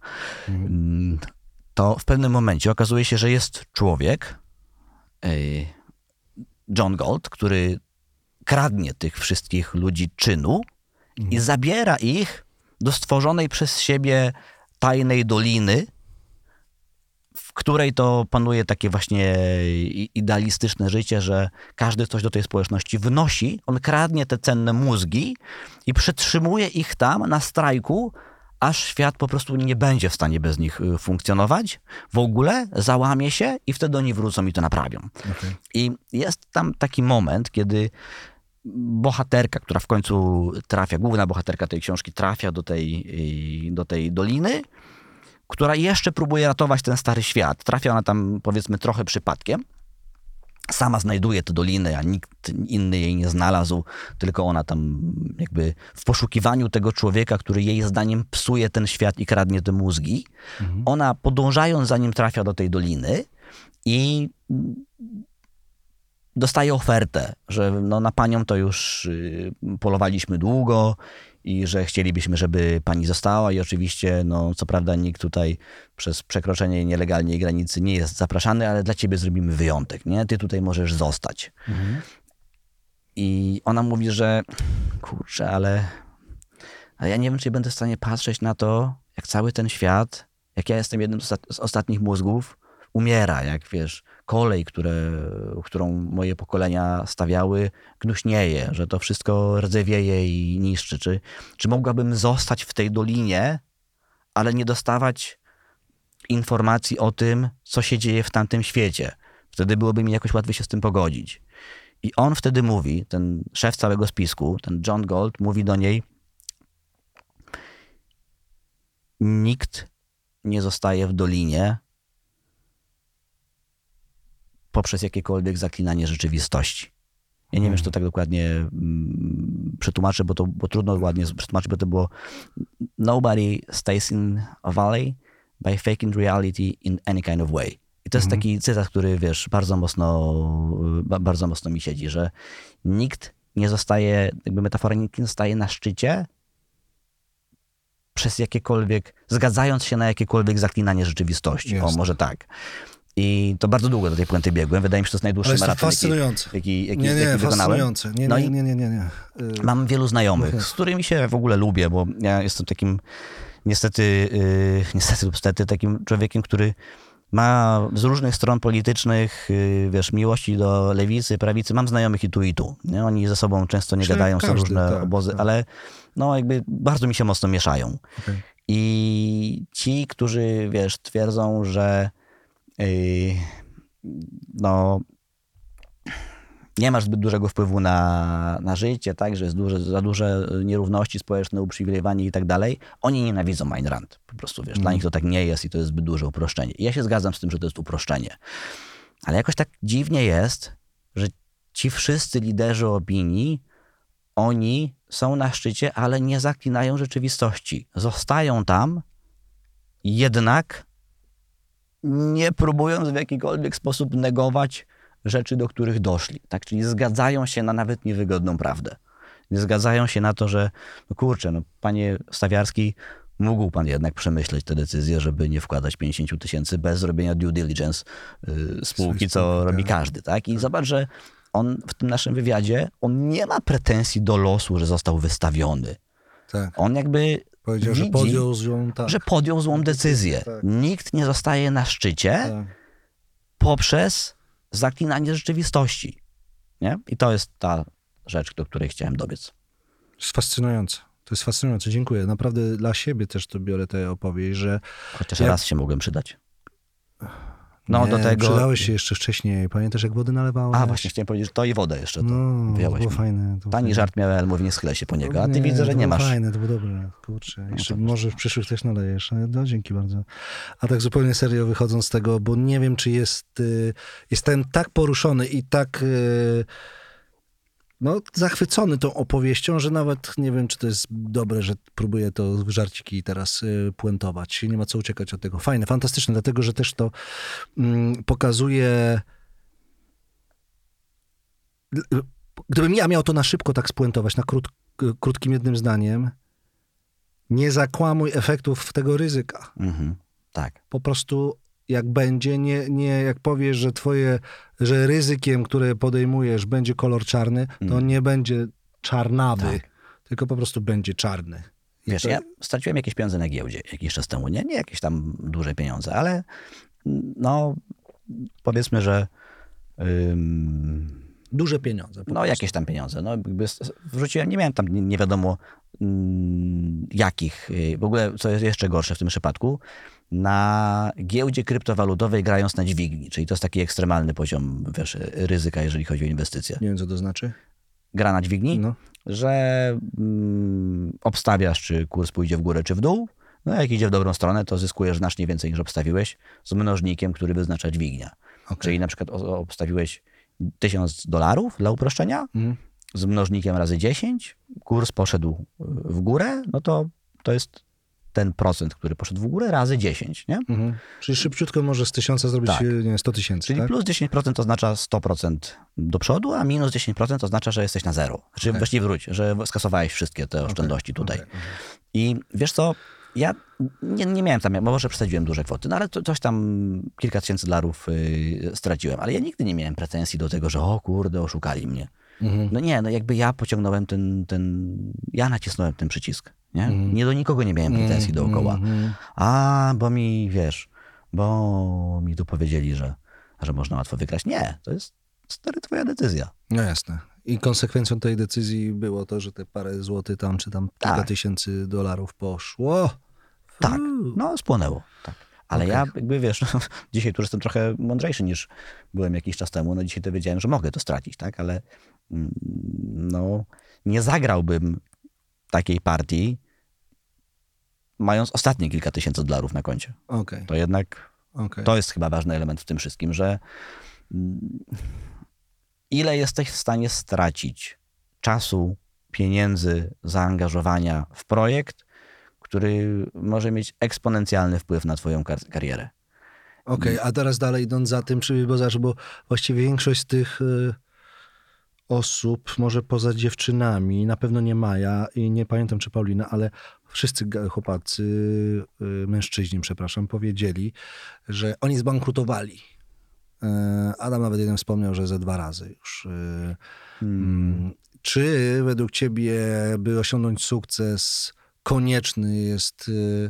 Speaker 1: Mm, To w pewnym momencie okazuje się, że jest człowiek, y, John Gold, który kradnie tych wszystkich ludzi czynu i zabiera ich do stworzonej przez siebie tajnej doliny, której to panuje takie właśnie idealistyczne życie, że każdy coś do tej społeczności wnosi, on kradnie te cenne mózgi i przetrzymuje ich tam na strajku, aż świat po prostu nie będzie w stanie bez nich y, funkcjonować w ogóle, załamie się i wtedy oni wrócą i to naprawią.
Speaker 2: Okej.
Speaker 1: I jest tam taki moment, kiedy bohaterka, która w końcu trafia, główna bohaterka tej książki trafia do tej, y, do tej doliny, która jeszcze próbuje ratować ten stary świat. Trafia ona tam powiedzmy trochę przypadkiem. Sama znajduje tę dolinę, a nikt inny jej nie znalazł, tylko ona tam jakby w poszukiwaniu tego człowieka, który jej zdaniem psuje ten świat i kradnie te mózgi. Ona podążając za nim trafia do tej doliny i dostaje ofertę, że no na panią to już y, polowaliśmy długo i że chcielibyśmy, żeby pani została i oczywiście, no co prawda nikt tutaj przez przekroczenie nielegalnej granicy nie jest zapraszany, ale dla ciebie zrobimy wyjątek, nie? Ty tutaj możesz zostać. I ona mówi, że kurczę, ale, ale ja nie wiem, czy będę w stanie patrzeć na to, jak cały ten świat, jak ja jestem jednym z ostatnich mózgów, umiera, jak wiesz, kolej, które, którą moje pokolenia stawiały, gnuśnieje, że to wszystko rdzewieje i niszczy. Czy, czy mogłabym zostać w tej dolinie, ale nie dostawać informacji o tym, co się dzieje w tamtym świecie? Wtedy byłoby mi jakoś łatwiej się z tym pogodzić. I on wtedy mówi, ten szef całego spisku, ten John Gold, mówi do niej: Nikt nie zostaje w dolinie poprzez jakiekolwiek zaklinanie rzeczywistości. Ja nie wiem, czy to tak dokładnie mm, przetłumaczę, bo to bo trudno ładnie przetłumaczyć, bo to było Nobody stays in a valley by faking reality in any kind of way. I to jest taki cytat, który wiesz, bardzo mocno, ba- bardzo mocno mi siedzi, że nikt nie zostaje, jakby metafora, nikt nie zostaje na szczycie przez jakiekolwiek, zgadzając się na jakiekolwiek zaklinanie rzeczywistości. O, może tak. I to bardzo długo do tej puenty biegłem. Wydaje mi się, że to jest najdłuższy
Speaker 2: jest
Speaker 1: maraton,
Speaker 2: fascynujące.
Speaker 1: jaki, jaki,
Speaker 2: Nie, nie,
Speaker 1: jaki
Speaker 2: fascynujące. Nie,
Speaker 1: No
Speaker 2: nie, nie, nie, nie, nie. Y,
Speaker 1: Mam wielu znajomych, z którymi się w ogóle lubię, bo ja jestem takim niestety, yy, niestety lub stety takim człowiekiem, który ma z różnych stron politycznych, yy, wiesz, miłości do lewicy, prawicy. Mam znajomych i tu, i tu. Nie? Oni ze sobą często nie
Speaker 2: Myślę,
Speaker 1: gadają, są
Speaker 2: każdy,
Speaker 1: różne
Speaker 2: tak,
Speaker 1: obozy,
Speaker 2: tak.
Speaker 1: ale no jakby bardzo mi się mocno mieszają.
Speaker 2: Okej.
Speaker 1: I ci, którzy, wiesz, twierdzą, że no, nie masz zbyt dużego wpływu na, na życie, tak, że jest duże, za duże nierówności społeczne, uprzywilejowanie i tak dalej, oni nienawidzą Ayn Rand. Po prostu, wiesz, dla nich to tak nie jest i to jest zbyt duże uproszczenie. I ja się zgadzam z tym, że to jest uproszczenie. Ale jakoś tak dziwnie jest, że ci wszyscy liderzy opinii, oni są na szczycie, ale nie zaklinają rzeczywistości. Zostają tam, jednak nie próbując w jakikolwiek sposób negować rzeczy, do których doszli. Tak? Czyli zgadzają się na nawet niewygodną prawdę. Nie zgadzają się na to, że no kurczę, no panie Stawiarski, mógł pan jednak przemyśleć tę decyzję, żeby nie wkładać 50 tysięcy bez zrobienia due diligence y, spółki, co robi
Speaker 2: tak.
Speaker 1: każdy. Tak? I zobacz, że on w tym naszym wywiadzie, on nie ma pretensji do losu, że został wystawiony.
Speaker 2: Tak.
Speaker 1: On jakby
Speaker 2: Powiedział, że
Speaker 1: widzi,
Speaker 2: podjął złą, tak.
Speaker 1: że podjął złą decyzję.
Speaker 2: Tak.
Speaker 1: Nikt nie zostaje na szczycie
Speaker 2: tak.
Speaker 1: poprzez zaklinanie rzeczywistości. Nie? I to jest ta rzecz, do której chciałem dobiec.
Speaker 2: To jest fascynujące. To jest fascynujące. Dziękuję. Naprawdę dla siebie też to biorę tę opowieść, że
Speaker 1: Chociaż
Speaker 2: Ja-
Speaker 1: raz się mogłem przydać. No
Speaker 2: nie,
Speaker 1: do tego...
Speaker 2: przydałeś się jeszcze wcześniej. Pamiętasz, jak wody nalewałeś?
Speaker 1: A, właśnie chciałem powiedzieć, że to i wodę jeszcze to
Speaker 2: No,
Speaker 1: wyjąłeś
Speaker 2: było
Speaker 1: mi.
Speaker 2: fajne. To
Speaker 1: Tani
Speaker 2: fajne.
Speaker 1: żart miałem, ale mówię, nie schylę się po niego. A ty
Speaker 2: Nie,
Speaker 1: widzę, że nie masz.
Speaker 2: fajne, to było dobre. Kurczę, jeszcze
Speaker 1: to-
Speaker 2: może w przyszłych też nalejesz. No, dzięki bardzo. A tak zupełnie serio wychodząc z tego, bo nie wiem, czy jest... y, Jestem tak poruszony i tak... y, No, zachwycony tą opowieścią, że nawet nie wiem, czy to jest dobre, że próbuję to w żarciki teraz y, puentować. Nie ma co uciekać od tego. Fajne, fantastyczne, dlatego, że też to mm, pokazuje Gdybym ja miał to na szybko tak spuentować, na krót, krótkim jednym zdaniem, nie zakłamuj efektów tego ryzyka.
Speaker 1: Mhm. Tak.
Speaker 2: Po prostu jak będzie, nie, nie jak powiesz, że twoje, że ryzykiem, które podejmujesz będzie kolor czarny, to on nie będzie czarnawy,
Speaker 1: Mm. Tak.
Speaker 2: tylko po prostu będzie czarny. I
Speaker 1: Wiesz,
Speaker 2: to-
Speaker 1: ja straciłem jakieś pieniądze na giełdzie jakiś czas temu. Nie, nie jakieś tam duże pieniądze, ale no powiedzmy, że ym,
Speaker 2: Duże pieniądze.
Speaker 1: no
Speaker 2: prostu.
Speaker 1: jakieś tam pieniądze. No, wrzuciłem, nie miałem tam nie, nie wiadomo mm, jakich. y, W ogóle, co jest jeszcze gorsze w tym przypadku, na giełdzie kryptowalutowej grając na dźwigni, czyli to jest taki ekstremalny poziom wiesz, ryzyka, jeżeli chodzi o inwestycje.
Speaker 2: Nie wiem, co to znaczy.
Speaker 1: Gra na dźwigni,
Speaker 2: No.
Speaker 1: że mm, obstawiasz, czy kurs pójdzie w górę, czy w dół. No jak idzie w dobrą stronę, to zyskujesz znacznie więcej niż obstawiłeś z mnożnikiem, który wyznacza dźwignia.
Speaker 2: Okej.
Speaker 1: Czyli na przykład obstawiłeś 1000 dolarów dla uproszczenia,
Speaker 2: Mhm.
Speaker 1: z mnożnikiem razy 10, kurs poszedł y, w górę, no to to jest ten procent, który poszedł w górę, razy 10, nie?
Speaker 2: Mhm. Czyli szybciutko może z tysiąca zrobić
Speaker 1: Tak.
Speaker 2: nie wiem, 100 tysięcy,
Speaker 1: Czyli
Speaker 2: tak?
Speaker 1: plus 10% oznacza 100% do przodu, a minus 10% oznacza, że jesteś na zero. Znaczy właściwie wróć, że skasowałeś wszystkie te oszczędności tutaj.
Speaker 2: okej, okej.
Speaker 1: I wiesz co, ja nie, nie miałem tam, może przesadziłem duże kwoty, no ale to, coś tam, kilka tysięcy dolarów yy, straciłem, ale ja nigdy nie miałem pretensji do tego, że o kurde, oszukali mnie.
Speaker 2: Mhm.
Speaker 1: No nie, no jakby ja pociągnąłem ten, ten ja nacisnąłem ten przycisk, nie? Nie do nikogo nie miałem pretensji dookoła.
Speaker 2: Mhm.
Speaker 1: A, bo mi, wiesz, bo mi tu powiedzieli, że, że można łatwo wygrać. Nie, to jest stary twoja decyzja.
Speaker 2: No jasne. I konsekwencją tej decyzji było to, że te parę złotych tam, czy tam kilka
Speaker 1: Tak.
Speaker 2: tysięcy dolarów poszło.
Speaker 1: Tak,
Speaker 2: Uuu.
Speaker 1: no spłonęło. Tak. Ale
Speaker 2: Okej.
Speaker 1: ja jakby, wiesz, no, dzisiaj tu jestem trochę mądrzejszy niż byłem jakiś czas temu. No dzisiaj to wiedziałem, że mogę to stracić, tak? Ale mm, no, nie zagrałbym takiej partii, mając ostatnie kilka tysięcy dolarów na koncie.
Speaker 2: Okej,
Speaker 1: To jednak
Speaker 2: okej.
Speaker 1: To jest chyba ważny element w tym wszystkim, że mm, ile jesteś w stanie stracić czasu, pieniędzy, zaangażowania w projekt, który może mieć eksponencjalny wpływ na twoją kar- karierę.
Speaker 2: Okej, a teraz dalej idąc za tym, czy, bo, zobacz, bo właściwie większość z tych y, osób, może poza dziewczynami, na pewno nie Maja i nie pamiętam czy Paulina, ale wszyscy chłopacy, y, mężczyźni, przepraszam, powiedzieli, że oni zbankrutowali. Y, Adam nawet jeden wspomniał, że ze dwa razy już. y, Mm. Czy według ciebie, by osiągnąć sukces, konieczny jest y,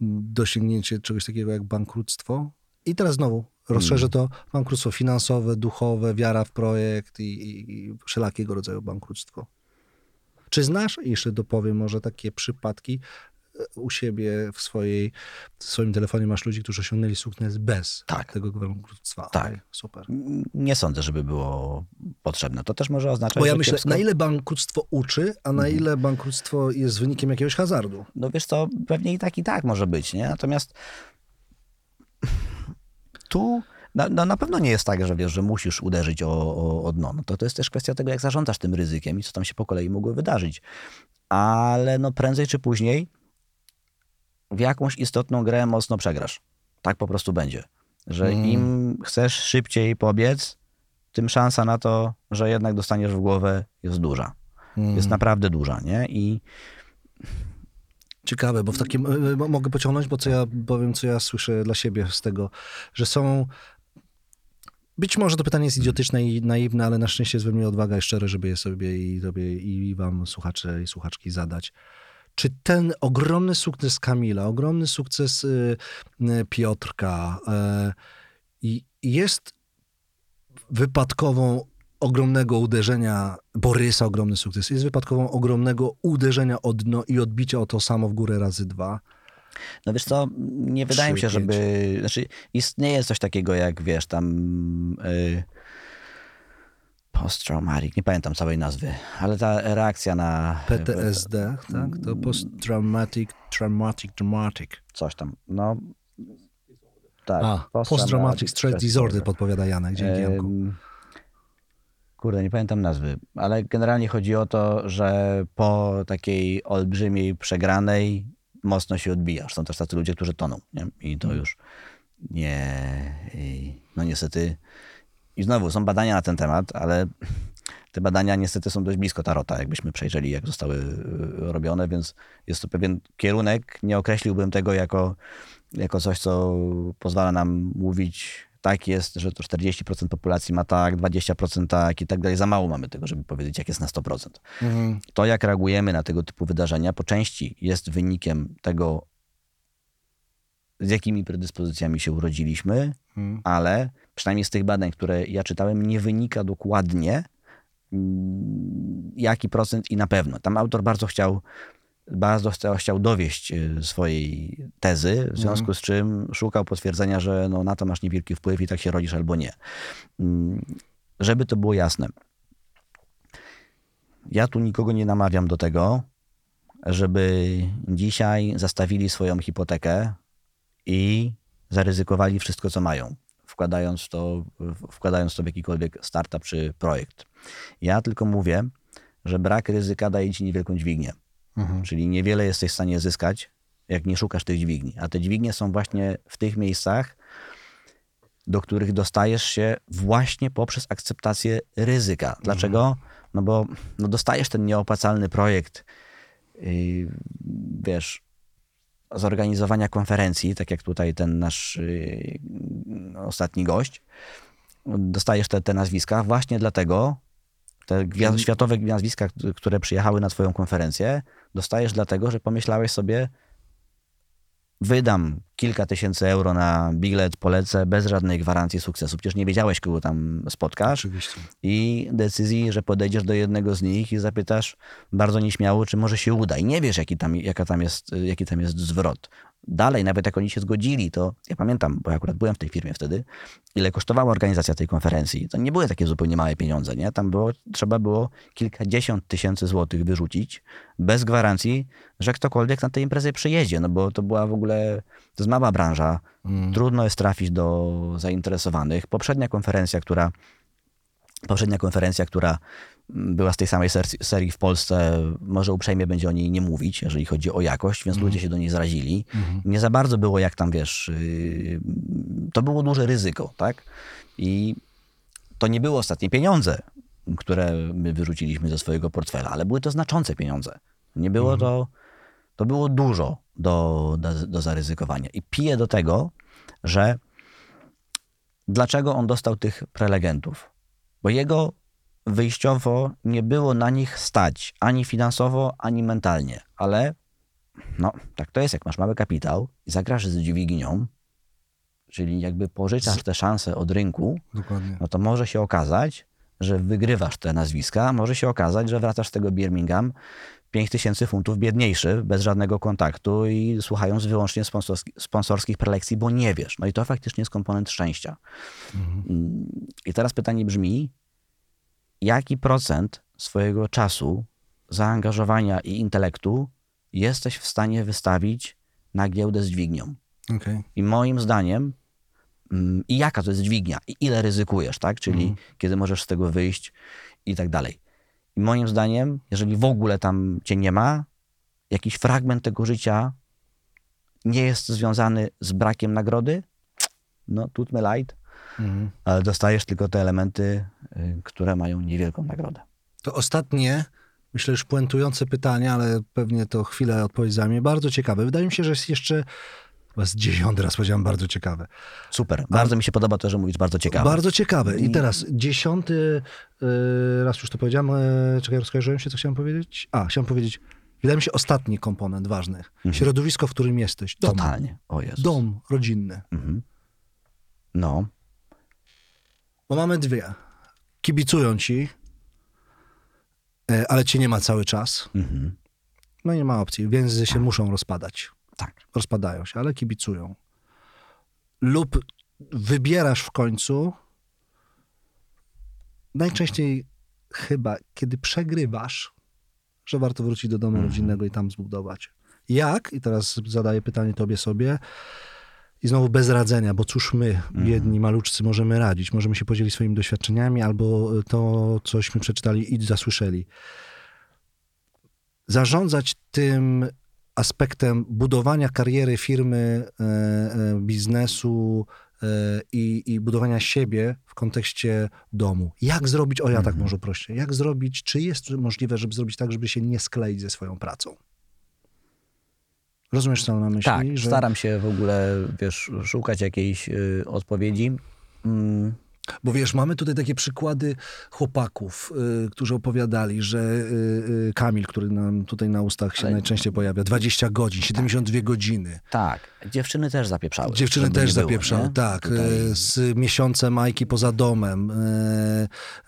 Speaker 2: dosięgnięcie czegoś takiego jak bankructwo? I teraz znowu rozszerzę to bankructwo finansowe, duchowe, wiara w projekt i, i, i wszelakiego rodzaju bankructwo. Czy znasz, i jeszcze dopowiem może takie przypadki, u siebie w, swojej, w swoim telefonie masz ludzi, którzy osiągnęli sukces bez
Speaker 1: Tak.
Speaker 2: tego bankructwa.
Speaker 1: Tak.
Speaker 2: Okej, super.
Speaker 1: Nie sądzę, żeby było potrzebne. To też może oznaczać,
Speaker 2: Bo ja myślę,
Speaker 1: kiepsko...
Speaker 2: na ile bankructwo uczy, a na ile bankructwo jest wynikiem jakiegoś hazardu.
Speaker 1: No wiesz co, pewnie i tak, i tak może być, nie? Natomiast tu na, no, na pewno nie jest tak, że wiesz, że musisz uderzyć o, o, o dno. No to, to jest też kwestia tego, jak zarządzasz tym ryzykiem i co tam się po kolei mogło wydarzyć. Ale no prędzej czy później w jakąś istotną grę mocno przegrasz. Tak po prostu będzie. Że im chcesz szybciej pobiec, tym szansa na to, że jednak dostaniesz w głowę jest duża. Jest naprawdę duża, nie? I
Speaker 2: Ciekawe, bo w takim, y, y, mogę pociągnąć, bo co ja powiem, co ja słyszę dla siebie z tego, że są, być może to pytanie jest idiotyczne i naiwne, ale na szczęście jest we mnie odwaga i szczere, żeby je sobie i tobie i wam słuchacze i słuchaczki zadać. Czy ten ogromny sukces Kamila, ogromny sukces y, y, Piotrka y, jest wypadkową ogromnego uderzenia Borysa, ogromny sukces, jest wypadkową ogromnego uderzenia o dno i odbicia o to samo w górę razy dwa.
Speaker 1: No wiesz co, nie wydaje mi się, żeby... Znaczy, istnieje coś takiego jak, wiesz, tam... Post-traumatic, nie pamiętam całej nazwy, ale ta reakcja na...
Speaker 2: PTSD, tak? To post-traumatic, traumatic, dramatic.
Speaker 1: Coś tam, no... Tak.
Speaker 2: A, post-traumatic stress disorder, podpowiada Janek, dzięki Janku.
Speaker 1: Kurde, nie pamiętam nazwy, ale generalnie chodzi o to, że po takiej olbrzymiej przegranej mocno się odbijasz. Są też tacy ludzie, którzy toną nie? i to już nie, no niestety i znowu są badania na ten temat, ale te badania niestety są dość blisko tarota, jakbyśmy przejrzeli, jak zostały y, robione, więc jest to pewien kierunek. Nie określiłbym tego jako, jako coś, co pozwala nam mówić, tak jest, że to 40% populacji ma tak, 20% tak i tak dalej. Za mało mamy tego, żeby powiedzieć, jak jest na 100%.
Speaker 2: Mhm.
Speaker 1: To, jak reagujemy na tego typu wydarzenia, po części jest wynikiem tego, z jakimi predyspozycjami się urodziliśmy,
Speaker 2: Mhm.
Speaker 1: ale przynajmniej z tych badań, które ja czytałem, nie wynika dokładnie, mm, jaki procent i na pewno. Tam autor bardzo chciał, bardzo chciał, chciał dowieść y, swojej tezy, w związku z czym szukał potwierdzenia, że no, na to masz niewielki wpływ i tak się rodzisz albo nie. Mm, Żeby to było jasne. Ja tu nikogo nie namawiam do tego, żeby dzisiaj zastawili swoją hipotekę i zaryzykowali wszystko, co mają, wkładając to, wkładając to w jakikolwiek startup czy projekt. Ja tylko mówię, że brak ryzyka daje ci niewielką dźwignię.
Speaker 2: Mhm.
Speaker 1: Czyli niewiele jesteś w stanie zyskać jak nie szukasz tych dźwigni. A te dźwignie są właśnie w tych miejscach, do których dostajesz się właśnie poprzez akceptację ryzyka. Dlaczego? No bo no dostajesz ten nieopłacalny projekt, yy, wiesz, zorganizowania konferencji, tak jak tutaj ten nasz yy, ostatni gość. Dostajesz te, te nazwiska właśnie dlatego, te gwia- światowe nazwiska, które przyjechały na twoją konferencję, dostajesz dlatego, że pomyślałeś sobie, wydam kilka tysięcy euro na bilet, polecę bez żadnej gwarancji sukcesu. Przecież nie wiedziałeś, kogo tam spotkasz.
Speaker 2: Oczywiście.
Speaker 1: I decyzji, że podejdziesz do jednego z nich i zapytasz bardzo nieśmiało, czy może się uda. I nie wiesz, jaki tam, jaka tam jest, jaki tam jest zwrot. Dalej, nawet jak oni się zgodzili, to ja pamiętam, bo ja akurat byłem w tej firmie wtedy, ile kosztowała organizacja tej konferencji. To nie były takie zupełnie małe pieniądze, nie? Tam było, trzeba było kilkadziesiąt tysięcy złotych wyrzucić bez gwarancji, że ktokolwiek na tej imprezie przyjedzie, no bo to była w ogóle, to jest mała branża, trudno jest trafić do zainteresowanych. Poprzednia konferencja, która poprzednia konferencja, która była z tej samej ser- serii w Polsce, może uprzejmie będzie o niej nie mówić, jeżeli chodzi o jakość, więc ludzie się do niej zarazili. Nie za bardzo było jak tam, wiesz, yy, to było duże ryzyko, tak? I to nie były ostatnie pieniądze, które my wyrzuciliśmy ze swojego portfela, ale były to znaczące pieniądze. Nie było to, to było dużo do, do, do zaryzykowania. I piję do tego, że dlaczego on dostał tych prelegentów? Bo jego wyjściowo nie było na nich stać ani finansowo, ani mentalnie, ale no, tak to jest, jak masz mały kapitał i zagrasz z dźwignią, czyli jakby pożyczasz te szanse od rynku,
Speaker 2: Dokładnie.
Speaker 1: no to może się okazać, że wygrywasz te nazwiska, może się okazać, że wracasz z tego Birmingham 5 tysięcy funtów biedniejszy, bez żadnego kontaktu i słuchając wyłącznie sponsorski, sponsorskich prelekcji, bo nie wiesz. No i to faktycznie jest komponent szczęścia. Mm, I teraz pytanie brzmi, jaki procent swojego czasu, zaangażowania i intelektu jesteś w stanie wystawić na giełdę z dźwignią?
Speaker 2: Okej.
Speaker 1: I moim zdaniem, mm, i jaka to jest dźwignia, i ile ryzykujesz, tak? Czyli kiedy możesz z tego wyjść i tak dalej. I moim zdaniem, jeżeli w ogóle tam cię nie ma, jakiś fragment tego życia nie jest związany z brakiem nagrody, no tut me light,
Speaker 2: Mhm.
Speaker 1: ale dostajesz tylko te elementy, y, które mają niewielką nagrodę.
Speaker 2: To ostatnie, myślę, już puentujące pytanie, ale pewnie to chwilę odpowiedź zajmie. Bardzo ciekawe. Wydaje mi się, że jest jeszcze, chyba z dziesiąty raz powiedziałem, bardzo ciekawe.
Speaker 1: Super. Bardzo mi się podoba to, że mówisz bardzo ciekawe.
Speaker 2: Bardzo ciekawe. I teraz dziesiąty, y, raz już to powiedziałem, y, czekaj, rozkojarzyłem się, co chciałem powiedzieć? A, chciałem powiedzieć, wydaje mi się ostatni komponent ważny. Środowisko, w którym jesteś. Dom.
Speaker 1: Totalnie. O Jezus.
Speaker 2: Dom rodzinny.
Speaker 1: Mhm. No.
Speaker 2: Bo mamy dwie. Kibicują ci, e, ale cię nie ma cały czas.
Speaker 1: Mhm.
Speaker 2: No i nie ma opcji. Więzy się muszą rozpadać.
Speaker 1: Tak.
Speaker 2: Rozpadają się, ale kibicują. Lub wybierasz w końcu, najczęściej chyba, kiedy przegrywasz, że warto wrócić do domu rodzinnego i tam zbudować. Jak? I teraz zadaję pytanie tobie sobie. I znowu bez radzenia, bo cóż my, biedni maluczcy, możemy radzić? Możemy się podzielić swoimi doświadczeniami albo to, cośmy przeczytali i zasłyszeli. Zarządzać tym aspektem budowania kariery, firmy, e, e, biznesu e, i, i budowania siebie w kontekście domu. Jak zrobić, o ja tak może prościej, jak zrobić, czy jest możliwe, żeby zrobić tak, żeby się nie skleić ze swoją pracą? Rozumiesz, co mam na myśli?
Speaker 1: Tak, staram się w ogóle, wiesz, szukać jakiejś y, odpowiedzi. Mm,
Speaker 2: Bo wiesz, mamy tutaj takie przykłady chłopaków, y, którzy opowiadali, że y, y, Kamil, który nam tutaj na ustach się
Speaker 1: Ale-
Speaker 2: najczęściej pojawia, 20 godzin, 72 godziny.
Speaker 1: tak, dziewczyny też zapieprzały.
Speaker 2: Dziewczyny też
Speaker 1: było,
Speaker 2: zapieprzały,
Speaker 1: nie?
Speaker 2: tak.
Speaker 1: Tutaj-
Speaker 2: e, Z miesiącem Majki poza domem. E,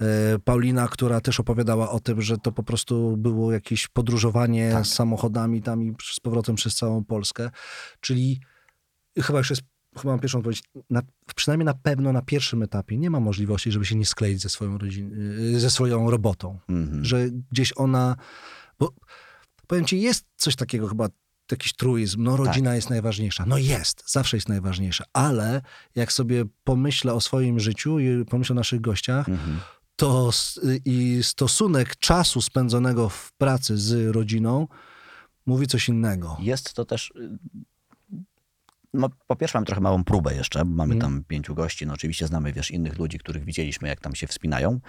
Speaker 2: e, Paulina, która też opowiadała o tym, że to po prostu było jakieś podróżowanie
Speaker 1: Tak.
Speaker 2: samochodami tam i z powrotem przez całą Polskę. Czyli chyba już jest, chyba mam pierwszą odpowiedź, na, przynajmniej na pewno na pierwszym etapie nie ma możliwości, żeby się nie skleić ze swoją, rodzin, e, ze swoją robotą
Speaker 1: Mhm.
Speaker 2: że gdzieś ona. Bo powiem ci, jest coś takiego chyba. Jakiś truizm, no rodzina jest najważniejsza. No jest, zawsze jest najważniejsza, ale jak sobie pomyślę o swoim życiu i pomyślę o naszych gościach,
Speaker 1: Mhm.
Speaker 2: to i stosunek czasu spędzonego w pracy z rodziną mówi coś innego.
Speaker 1: Jest to też. Y, No, po pierwsze, mamy trochę małą próbę jeszcze. bo Mamy tam pięciu gości. No, oczywiście znamy wiesz, innych ludzi, których widzieliśmy, jak tam się wspinają.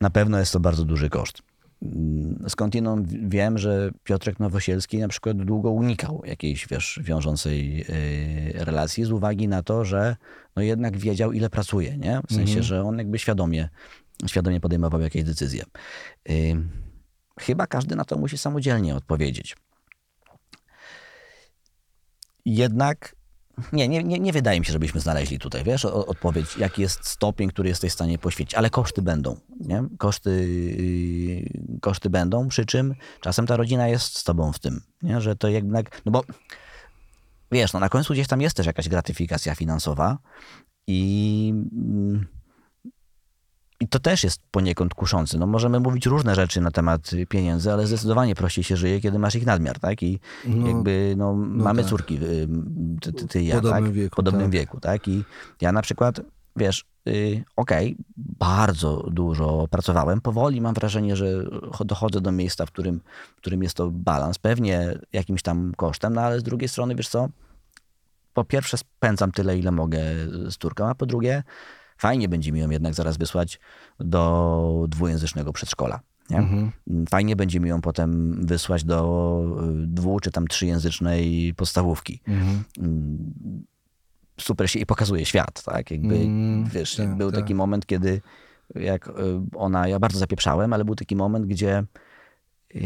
Speaker 1: Na pewno jest to bardzo duży koszt. Mm, Skądinąd wiem, że Piotrek Nowosielski na przykład długo unikał jakiejś, wiesz, wiążącej yy, relacji z uwagi na to, że no jednak wiedział, ile pracuje, nie? W sensie, że on jakby świadomie, świadomie podejmował jakieś decyzje. Chyba każdy na to musi samodzielnie odpowiedzieć. Jednak nie, nie, nie, nie wydaje mi się, żebyśmy znaleźli tutaj, wiesz, odpowiedź, jaki jest stopień, który jesteś w stanie poświęcić, ale koszty będą, nie? Koszty, yy, koszty będą, przy czym czasem ta rodzina jest z tobą w tym, nie? Że to jednak, no bo wiesz, no na końcu gdzieś tam jest też jakaś gratyfikacja finansowa i... i to też jest poniekąd kuszące. No możemy mówić różne rzeczy na temat y, pieniędzy, ale zdecydowanie prościej się żyje, kiedy masz ich nadmiar, tak? I
Speaker 2: No,
Speaker 1: jakby no, mamy
Speaker 2: tak.
Speaker 1: córki, y, ty, ty, ty ja,
Speaker 2: podobnym
Speaker 1: tak?
Speaker 2: wieku,
Speaker 1: w podobnym
Speaker 2: tak.
Speaker 1: wieku, tak? I ja na przykład, wiesz, y, okej, bardzo dużo pracowałem, powoli mam wrażenie, że cho- dochodzę do miejsca, w którym, w którym jest to balans, pewnie jakimś tam kosztem, no ale z drugiej strony, wiesz co, po pierwsze spędzam tyle, ile mogę z córką, a po drugie fajnie będzie mi ją jednak zaraz wysłać do dwujęzycznego przedszkola.
Speaker 2: Mhm.
Speaker 1: Fajnie będzie mi ją potem wysłać do y, dwu czy tam trzyjęzycznej podstawówki.
Speaker 2: Mhm.
Speaker 1: Mm, Super się i pokazuje świat, tak? Jakby,
Speaker 2: Mm,
Speaker 1: wiesz,
Speaker 2: tak,
Speaker 1: był
Speaker 2: tak.
Speaker 1: taki moment, kiedy jak y, ona, ja bardzo zapieprzałem, ale był taki moment, gdzie y,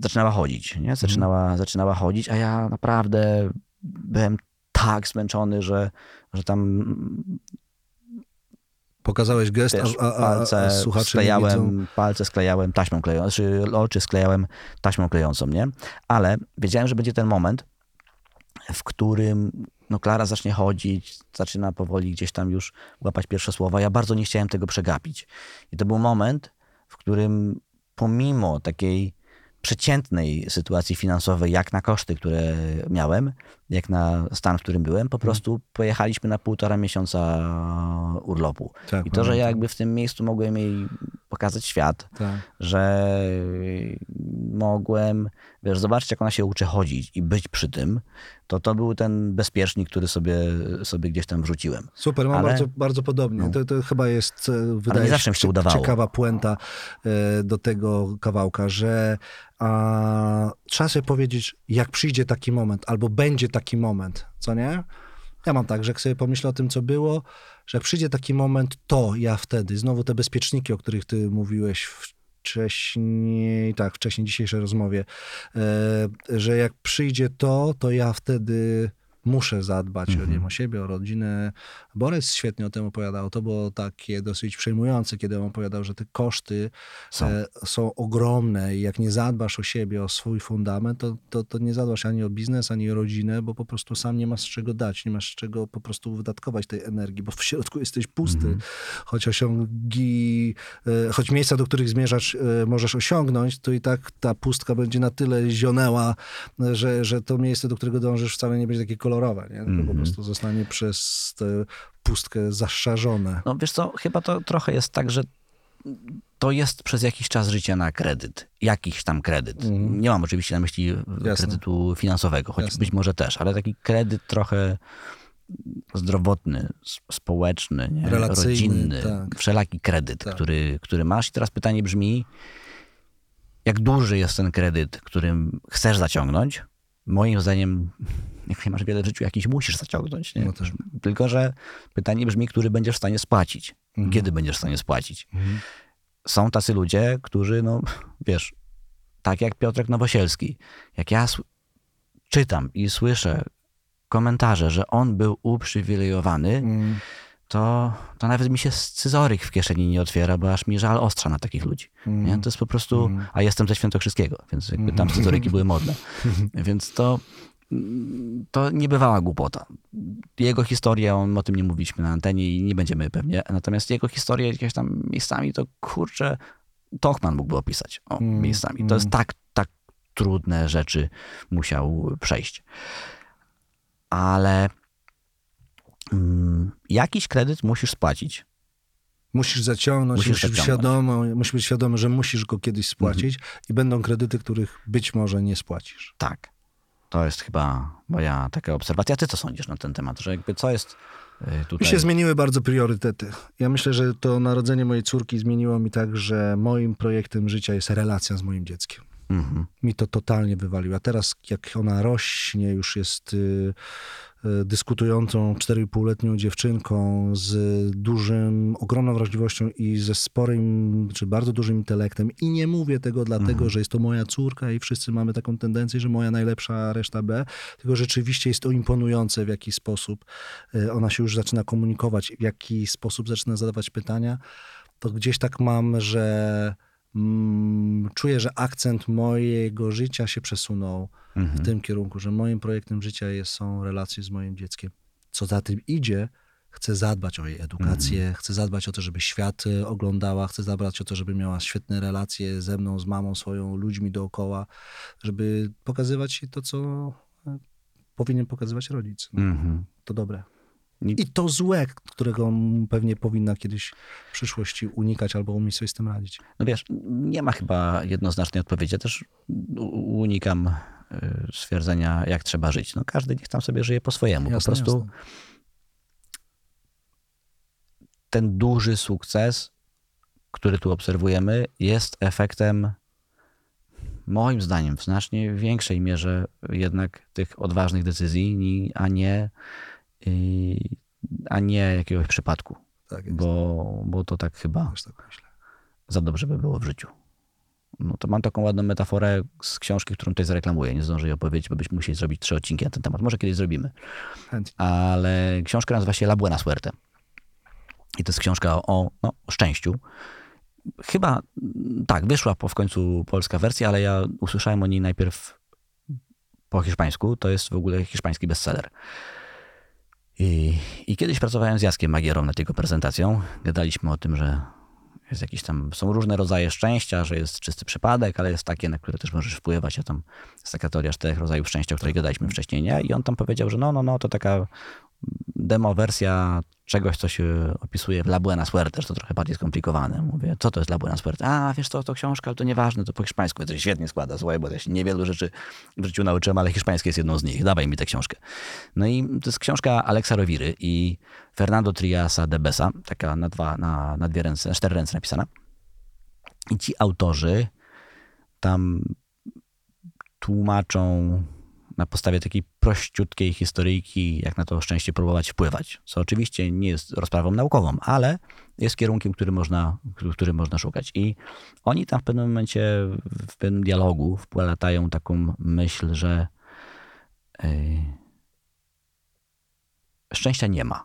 Speaker 1: zaczynała chodzić, nie? Zaczynała,
Speaker 2: Mhm.
Speaker 1: zaczynała chodzić, a ja naprawdę byłem tak zmęczony, że, że tam
Speaker 2: Pokazałeś gest,
Speaker 1: wiesz,
Speaker 2: a, a, a, a
Speaker 1: palce
Speaker 2: słuchacze nie widzą.
Speaker 1: sklejałem, palce sklejałem taśmą klejącą, znaczy oczy sklejałem taśmą klejącą, nie? Ale wiedziałem, że będzie ten moment, w którym no Klara zacznie chodzić, zaczyna powoli gdzieś tam już łapać pierwsze słowa. Ja bardzo nie chciałem tego przegapić. I to był moment, w którym pomimo takiej przeciętnej sytuacji finansowej, jak na koszty, które miałem, jak na stan, w którym byłem, po prostu pojechaliśmy na półtora miesiąca urlopu.
Speaker 2: Tak,
Speaker 1: I to, że ja jakby w tym miejscu mogłem jej pokazać świat,
Speaker 2: Tak.
Speaker 1: że mogłem, wiesz, zobaczyć, jak ona się uczy chodzić i być przy tym, to to był ten bezpiecznik, który sobie, sobie gdzieś tam wrzuciłem.
Speaker 2: Super, mam
Speaker 1: Ale-
Speaker 2: bardzo, bardzo podobnie.
Speaker 1: No.
Speaker 2: To, to chyba jest, e, wydaje
Speaker 1: nie zawsze mi się udawało.
Speaker 2: ciekawa puenta e, do tego kawałka, że a, trzeba sobie powiedzieć, jak przyjdzie taki moment, albo będzie taki moment, co nie? Ja mam tak, że jak sobie pomyślę o tym, co było, że jak przyjdzie taki moment, to ja wtedy, znowu te bezpieczniki, o których ty mówiłeś wcześniej, tak, wcześniej dzisiejszej rozmowie, e, że jak przyjdzie to, to ja wtedy muszę zadbać o, nie wiem, o siebie, o rodzinę. Borys świetnie o tym opowiadał. To było takie dosyć przejmujące, kiedy on opowiadał, że te koszty
Speaker 1: Są.
Speaker 2: są, są ogromne i jak nie zadbasz o siebie, o swój fundament, to, to, to nie zadbasz ani o biznes, ani o rodzinę, bo po prostu sam nie masz z czego dać, nie masz z czego po prostu wydatkować tej energii, bo w środku jesteś pusty. Choć osiągi, e, choć miejsca, do których zmierzasz, e, możesz osiągnąć, to i tak ta pustka będzie na tyle zionęła, e, że, że to miejsce, do którego dążysz wcale nie będzie takie kolorowe, nie? tylko po prostu zostanie przez tę pustkę zaszarzone.
Speaker 1: No wiesz co, chyba to trochę jest tak, że to jest przez jakiś czas życia na kredyt. Jakiś tam kredyt. Nie mam oczywiście na myśli kredytu finansowego, choć
Speaker 2: Jasne.
Speaker 1: być może też, ale taki kredyt trochę zdrowotny, społeczny, nie?
Speaker 2: Relacyjny,
Speaker 1: rodzinny,
Speaker 2: tak.
Speaker 1: wszelaki kredyt,
Speaker 2: Tak.
Speaker 1: który, który masz. I teraz pytanie brzmi, jak duży jest ten kredyt, którym chcesz zaciągnąć? Moim zdaniem, jak nie masz wiele w życiu, jakiś musisz zaciągnąć. Nie?
Speaker 2: No tak.
Speaker 1: Tylko, że pytanie brzmi, który będziesz w stanie spłacić.
Speaker 2: Mhm.
Speaker 1: Kiedy będziesz w stanie spłacić? Są tacy ludzie, którzy, no wiesz, tak jak Piotrek Nowosielski, jak ja czytam i słyszę komentarze, że on był uprzywilejowany,
Speaker 2: Mm.
Speaker 1: To, to nawet mi się scyzoryk w kieszeni nie otwiera, bo aż mi żal ostrza na takich ludzi. Nie? To jest po prostu, a jestem ze Świętokrzyskiego, więc jakby tam scyzoryki były modne. Więc to, to nie bywała głupota. Jego historię, on, o tym nie mówiliśmy na antenie i nie będziemy pewnie, natomiast jego historię jakieś tam miejscami to kurczę, Tochman mógłby opisać o, miejscami. To jest tak, tak trudne rzeczy musiał przejść. Ale mm, jakiś kredyt musisz spłacić.
Speaker 2: Musisz zaciągnąć,
Speaker 1: Musisz
Speaker 2: musisz, świadomy, musisz być świadomy, że musisz go kiedyś spłacić i będą kredyty, których być może nie spłacisz.
Speaker 1: Tak. To jest chyba moja taka obserwacja. Ty co sądzisz na ten temat? Że jakby co jest y,
Speaker 2: Mi
Speaker 1: tutaj...
Speaker 2: się zmieniły bardzo priorytety. Ja myślę, że to narodzenie mojej córki zmieniło mi tak, że moim projektem życia jest relacja z moim dzieckiem.
Speaker 1: Mhm.
Speaker 2: mi to totalnie wywaliło. A teraz, jak ona rośnie, już jest y, y, dyskutującą 4,5-letnią dziewczynką z dużym, ogromną wrażliwością i ze sporym, czy bardzo dużym intelektem. I nie mówię tego dlatego, że jest to moja córka i wszyscy mamy taką tendencję, że moja najlepsza, reszta B, tylko rzeczywiście jest to imponujące, w jaki sposób y, ona się już zaczyna komunikować, w jaki sposób zaczyna zadawać pytania. To gdzieś tak mam, że mm, czuję, że akcent mojego życia się przesunął w tym kierunku, że moim projektem życia jest, są relacje z moim dzieckiem. Co za tym idzie, chcę zadbać o jej edukację, chcę zadbać o to, żeby świat y, oglądała, chcę zadbać o to, żeby miała świetne relacje ze mną, z mamą swoją, ludźmi dookoła, żeby pokazywać jej to, co y, powinien pokazywać rodzic. No,
Speaker 1: Mhm.
Speaker 2: To dobre.
Speaker 1: I-
Speaker 2: to złe, którego pewnie powinna kiedyś w przyszłości unikać albo umieć sobie z tym radzić.
Speaker 1: No wiesz, nie ma chyba jednoznacznej odpowiedzi. Ja też unikam y, stwierdzenia, jak trzeba żyć. No każdy niech tam sobie żyje po swojemu.
Speaker 2: Jasne,
Speaker 1: po prostu
Speaker 2: jasne.
Speaker 1: ten duży sukces, który tu obserwujemy, jest efektem, moim zdaniem, w znacznie większej mierze jednak tych odważnych decyzji, a nie, a nie jakiegoś przypadku.
Speaker 2: Tak jest.
Speaker 1: Bo, bo to tak chyba
Speaker 2: tak
Speaker 1: za dobrze by było w życiu. No to mam taką ładną metaforę z książki, którą tutaj zareklamuję. Nie zdążę jej opowiedzieć, bo byśmy musieli zrobić trzy odcinki na ten temat. Może kiedyś zrobimy.
Speaker 2: Chętnie.
Speaker 1: Ale książka nazywa się La Buena Suerte. I to jest książka o, no, o szczęściu. Chyba mm, tak, wyszła po, w końcu polska wersja, ale ja usłyszałem o niej najpierw po hiszpańsku. To jest w ogóle hiszpański bestseller. I, I kiedyś pracowałem z Jackiem Magierą nad jego prezentacją. Gadaliśmy o tym, że jest jakiś tam, są różne rodzaje szczęścia, że jest czysty przypadek, ale jest takie, na które też możesz wpływać. A tam jest taka teoria czterech rodzajów szczęścia, o której gadaliśmy wcześniej, nie? I on tam powiedział, że no, no, no, to taka demo wersja czegoś, co się opisuje w La Buena Suerte, że to trochę bardziej skomplikowane. Mówię, co to jest La Buena Suerte? A, wiesz co, to książka, ale to nieważne, to po hiszpańsku. To się świetnie składa, słuchaj, bo ja się niewielu rzeczy w życiu nauczyłem, ale hiszpańskie jest jedną z nich. Dawaj mi tę książkę. No i to jest książka Aleksa Rowiry i Fernando Triasa de Besa, taka na, dwa, na, na dwie ręce, na cztery ręce napisana. I ci autorzy tam tłumaczą na podstawie takiej prościutkiej historyjki, jak na to szczęście próbować wpływać. Co oczywiście nie jest rozprawą naukową, ale jest kierunkiem, który można, który można szukać. I oni tam w pewnym momencie, w pewnym dialogu wplatają taką myśl, że yy, szczęścia nie ma.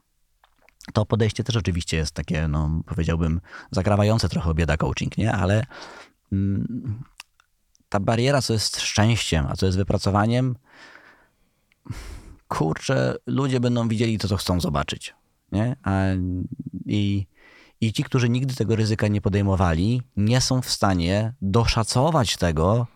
Speaker 1: To podejście też oczywiście jest takie, no powiedziałbym, zakrawające trochę bieda coaching, nie? Ale mm, ta bariera, co jest szczęściem, a co jest wypracowaniem, kurczę, ludzie będą widzieli to, co chcą zobaczyć. Nie? A, i, I ci, którzy nigdy tego ryzyka nie podejmowali, nie są w stanie doszacować tego,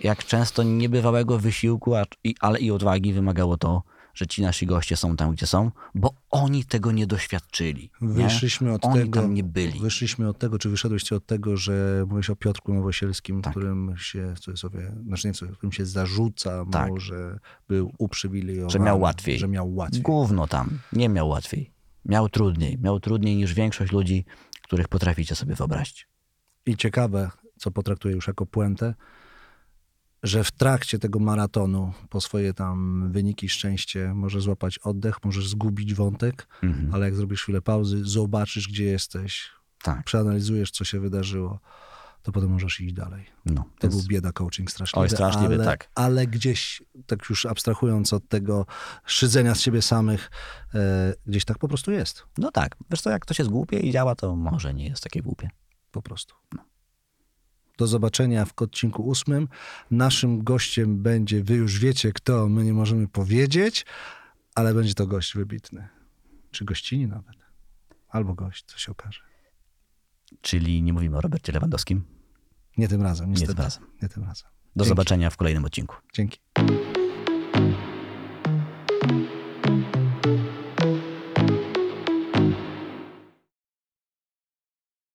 Speaker 1: jak często niebywałego wysiłku, ale i odwagi wymagało to, że ci nasi goście są tam, gdzie są, bo oni tego nie doświadczyli. Nie?
Speaker 2: Wyszliśmy od
Speaker 1: Oni
Speaker 2: tego,
Speaker 1: tam nie byli.
Speaker 2: Wyszliśmy od tego, czy wyszedłeś od tego, że mówisz o Piotrku Nowosielskim,
Speaker 1: Tak.
Speaker 2: którym się w cudzysłowie, znaczy nie w cudzysłowie, którym się zarzuca
Speaker 1: Tak.
Speaker 2: mu, że był uprzywilejowany.
Speaker 1: Że miał łatwiej.
Speaker 2: Że miał łatwiej.
Speaker 1: Gówno tam. Nie miał łatwiej. Miał trudniej. Miał trudniej niż większość ludzi, których potraficie sobie wyobrazić.
Speaker 2: I ciekawe, co potraktuję już jako puentę, że w trakcie tego maratonu po swoje tam wyniki, szczęście, możesz złapać oddech, możesz zgubić wątek,
Speaker 1: Mhm.
Speaker 2: ale jak zrobisz chwilę pauzy, zobaczysz, gdzie jesteś,
Speaker 1: Tak.
Speaker 2: przeanalizujesz, co się wydarzyło, to potem możesz iść dalej.
Speaker 1: No,
Speaker 2: To
Speaker 1: więc-
Speaker 2: był bieda coaching straszliwy.
Speaker 1: Oj, straszliwy,
Speaker 2: ale,
Speaker 1: tak.
Speaker 2: Ale gdzieś, tak już abstrahując od tego szydzenia z siebie samych, e, gdzieś tak po prostu jest.
Speaker 1: No tak. Wiesz co, jak to się zgłupie i działa, to może nie jest takie głupie.
Speaker 2: Po prostu. Do zobaczenia w odcinku ósmym. Naszym gościem będzie, wy już wiecie kto, my nie możemy powiedzieć, ale będzie to gość wybitny. Czy gościni nawet. Albo gość, co się okaże.
Speaker 1: Czyli nie mówimy o Robercie Lewandowskim.
Speaker 2: Nie tym razem, niestety.
Speaker 1: tym razem.
Speaker 2: Nie tym razem.
Speaker 1: Do
Speaker 2: Dzięki.
Speaker 1: zobaczenia w kolejnym odcinku.
Speaker 2: Dzięki.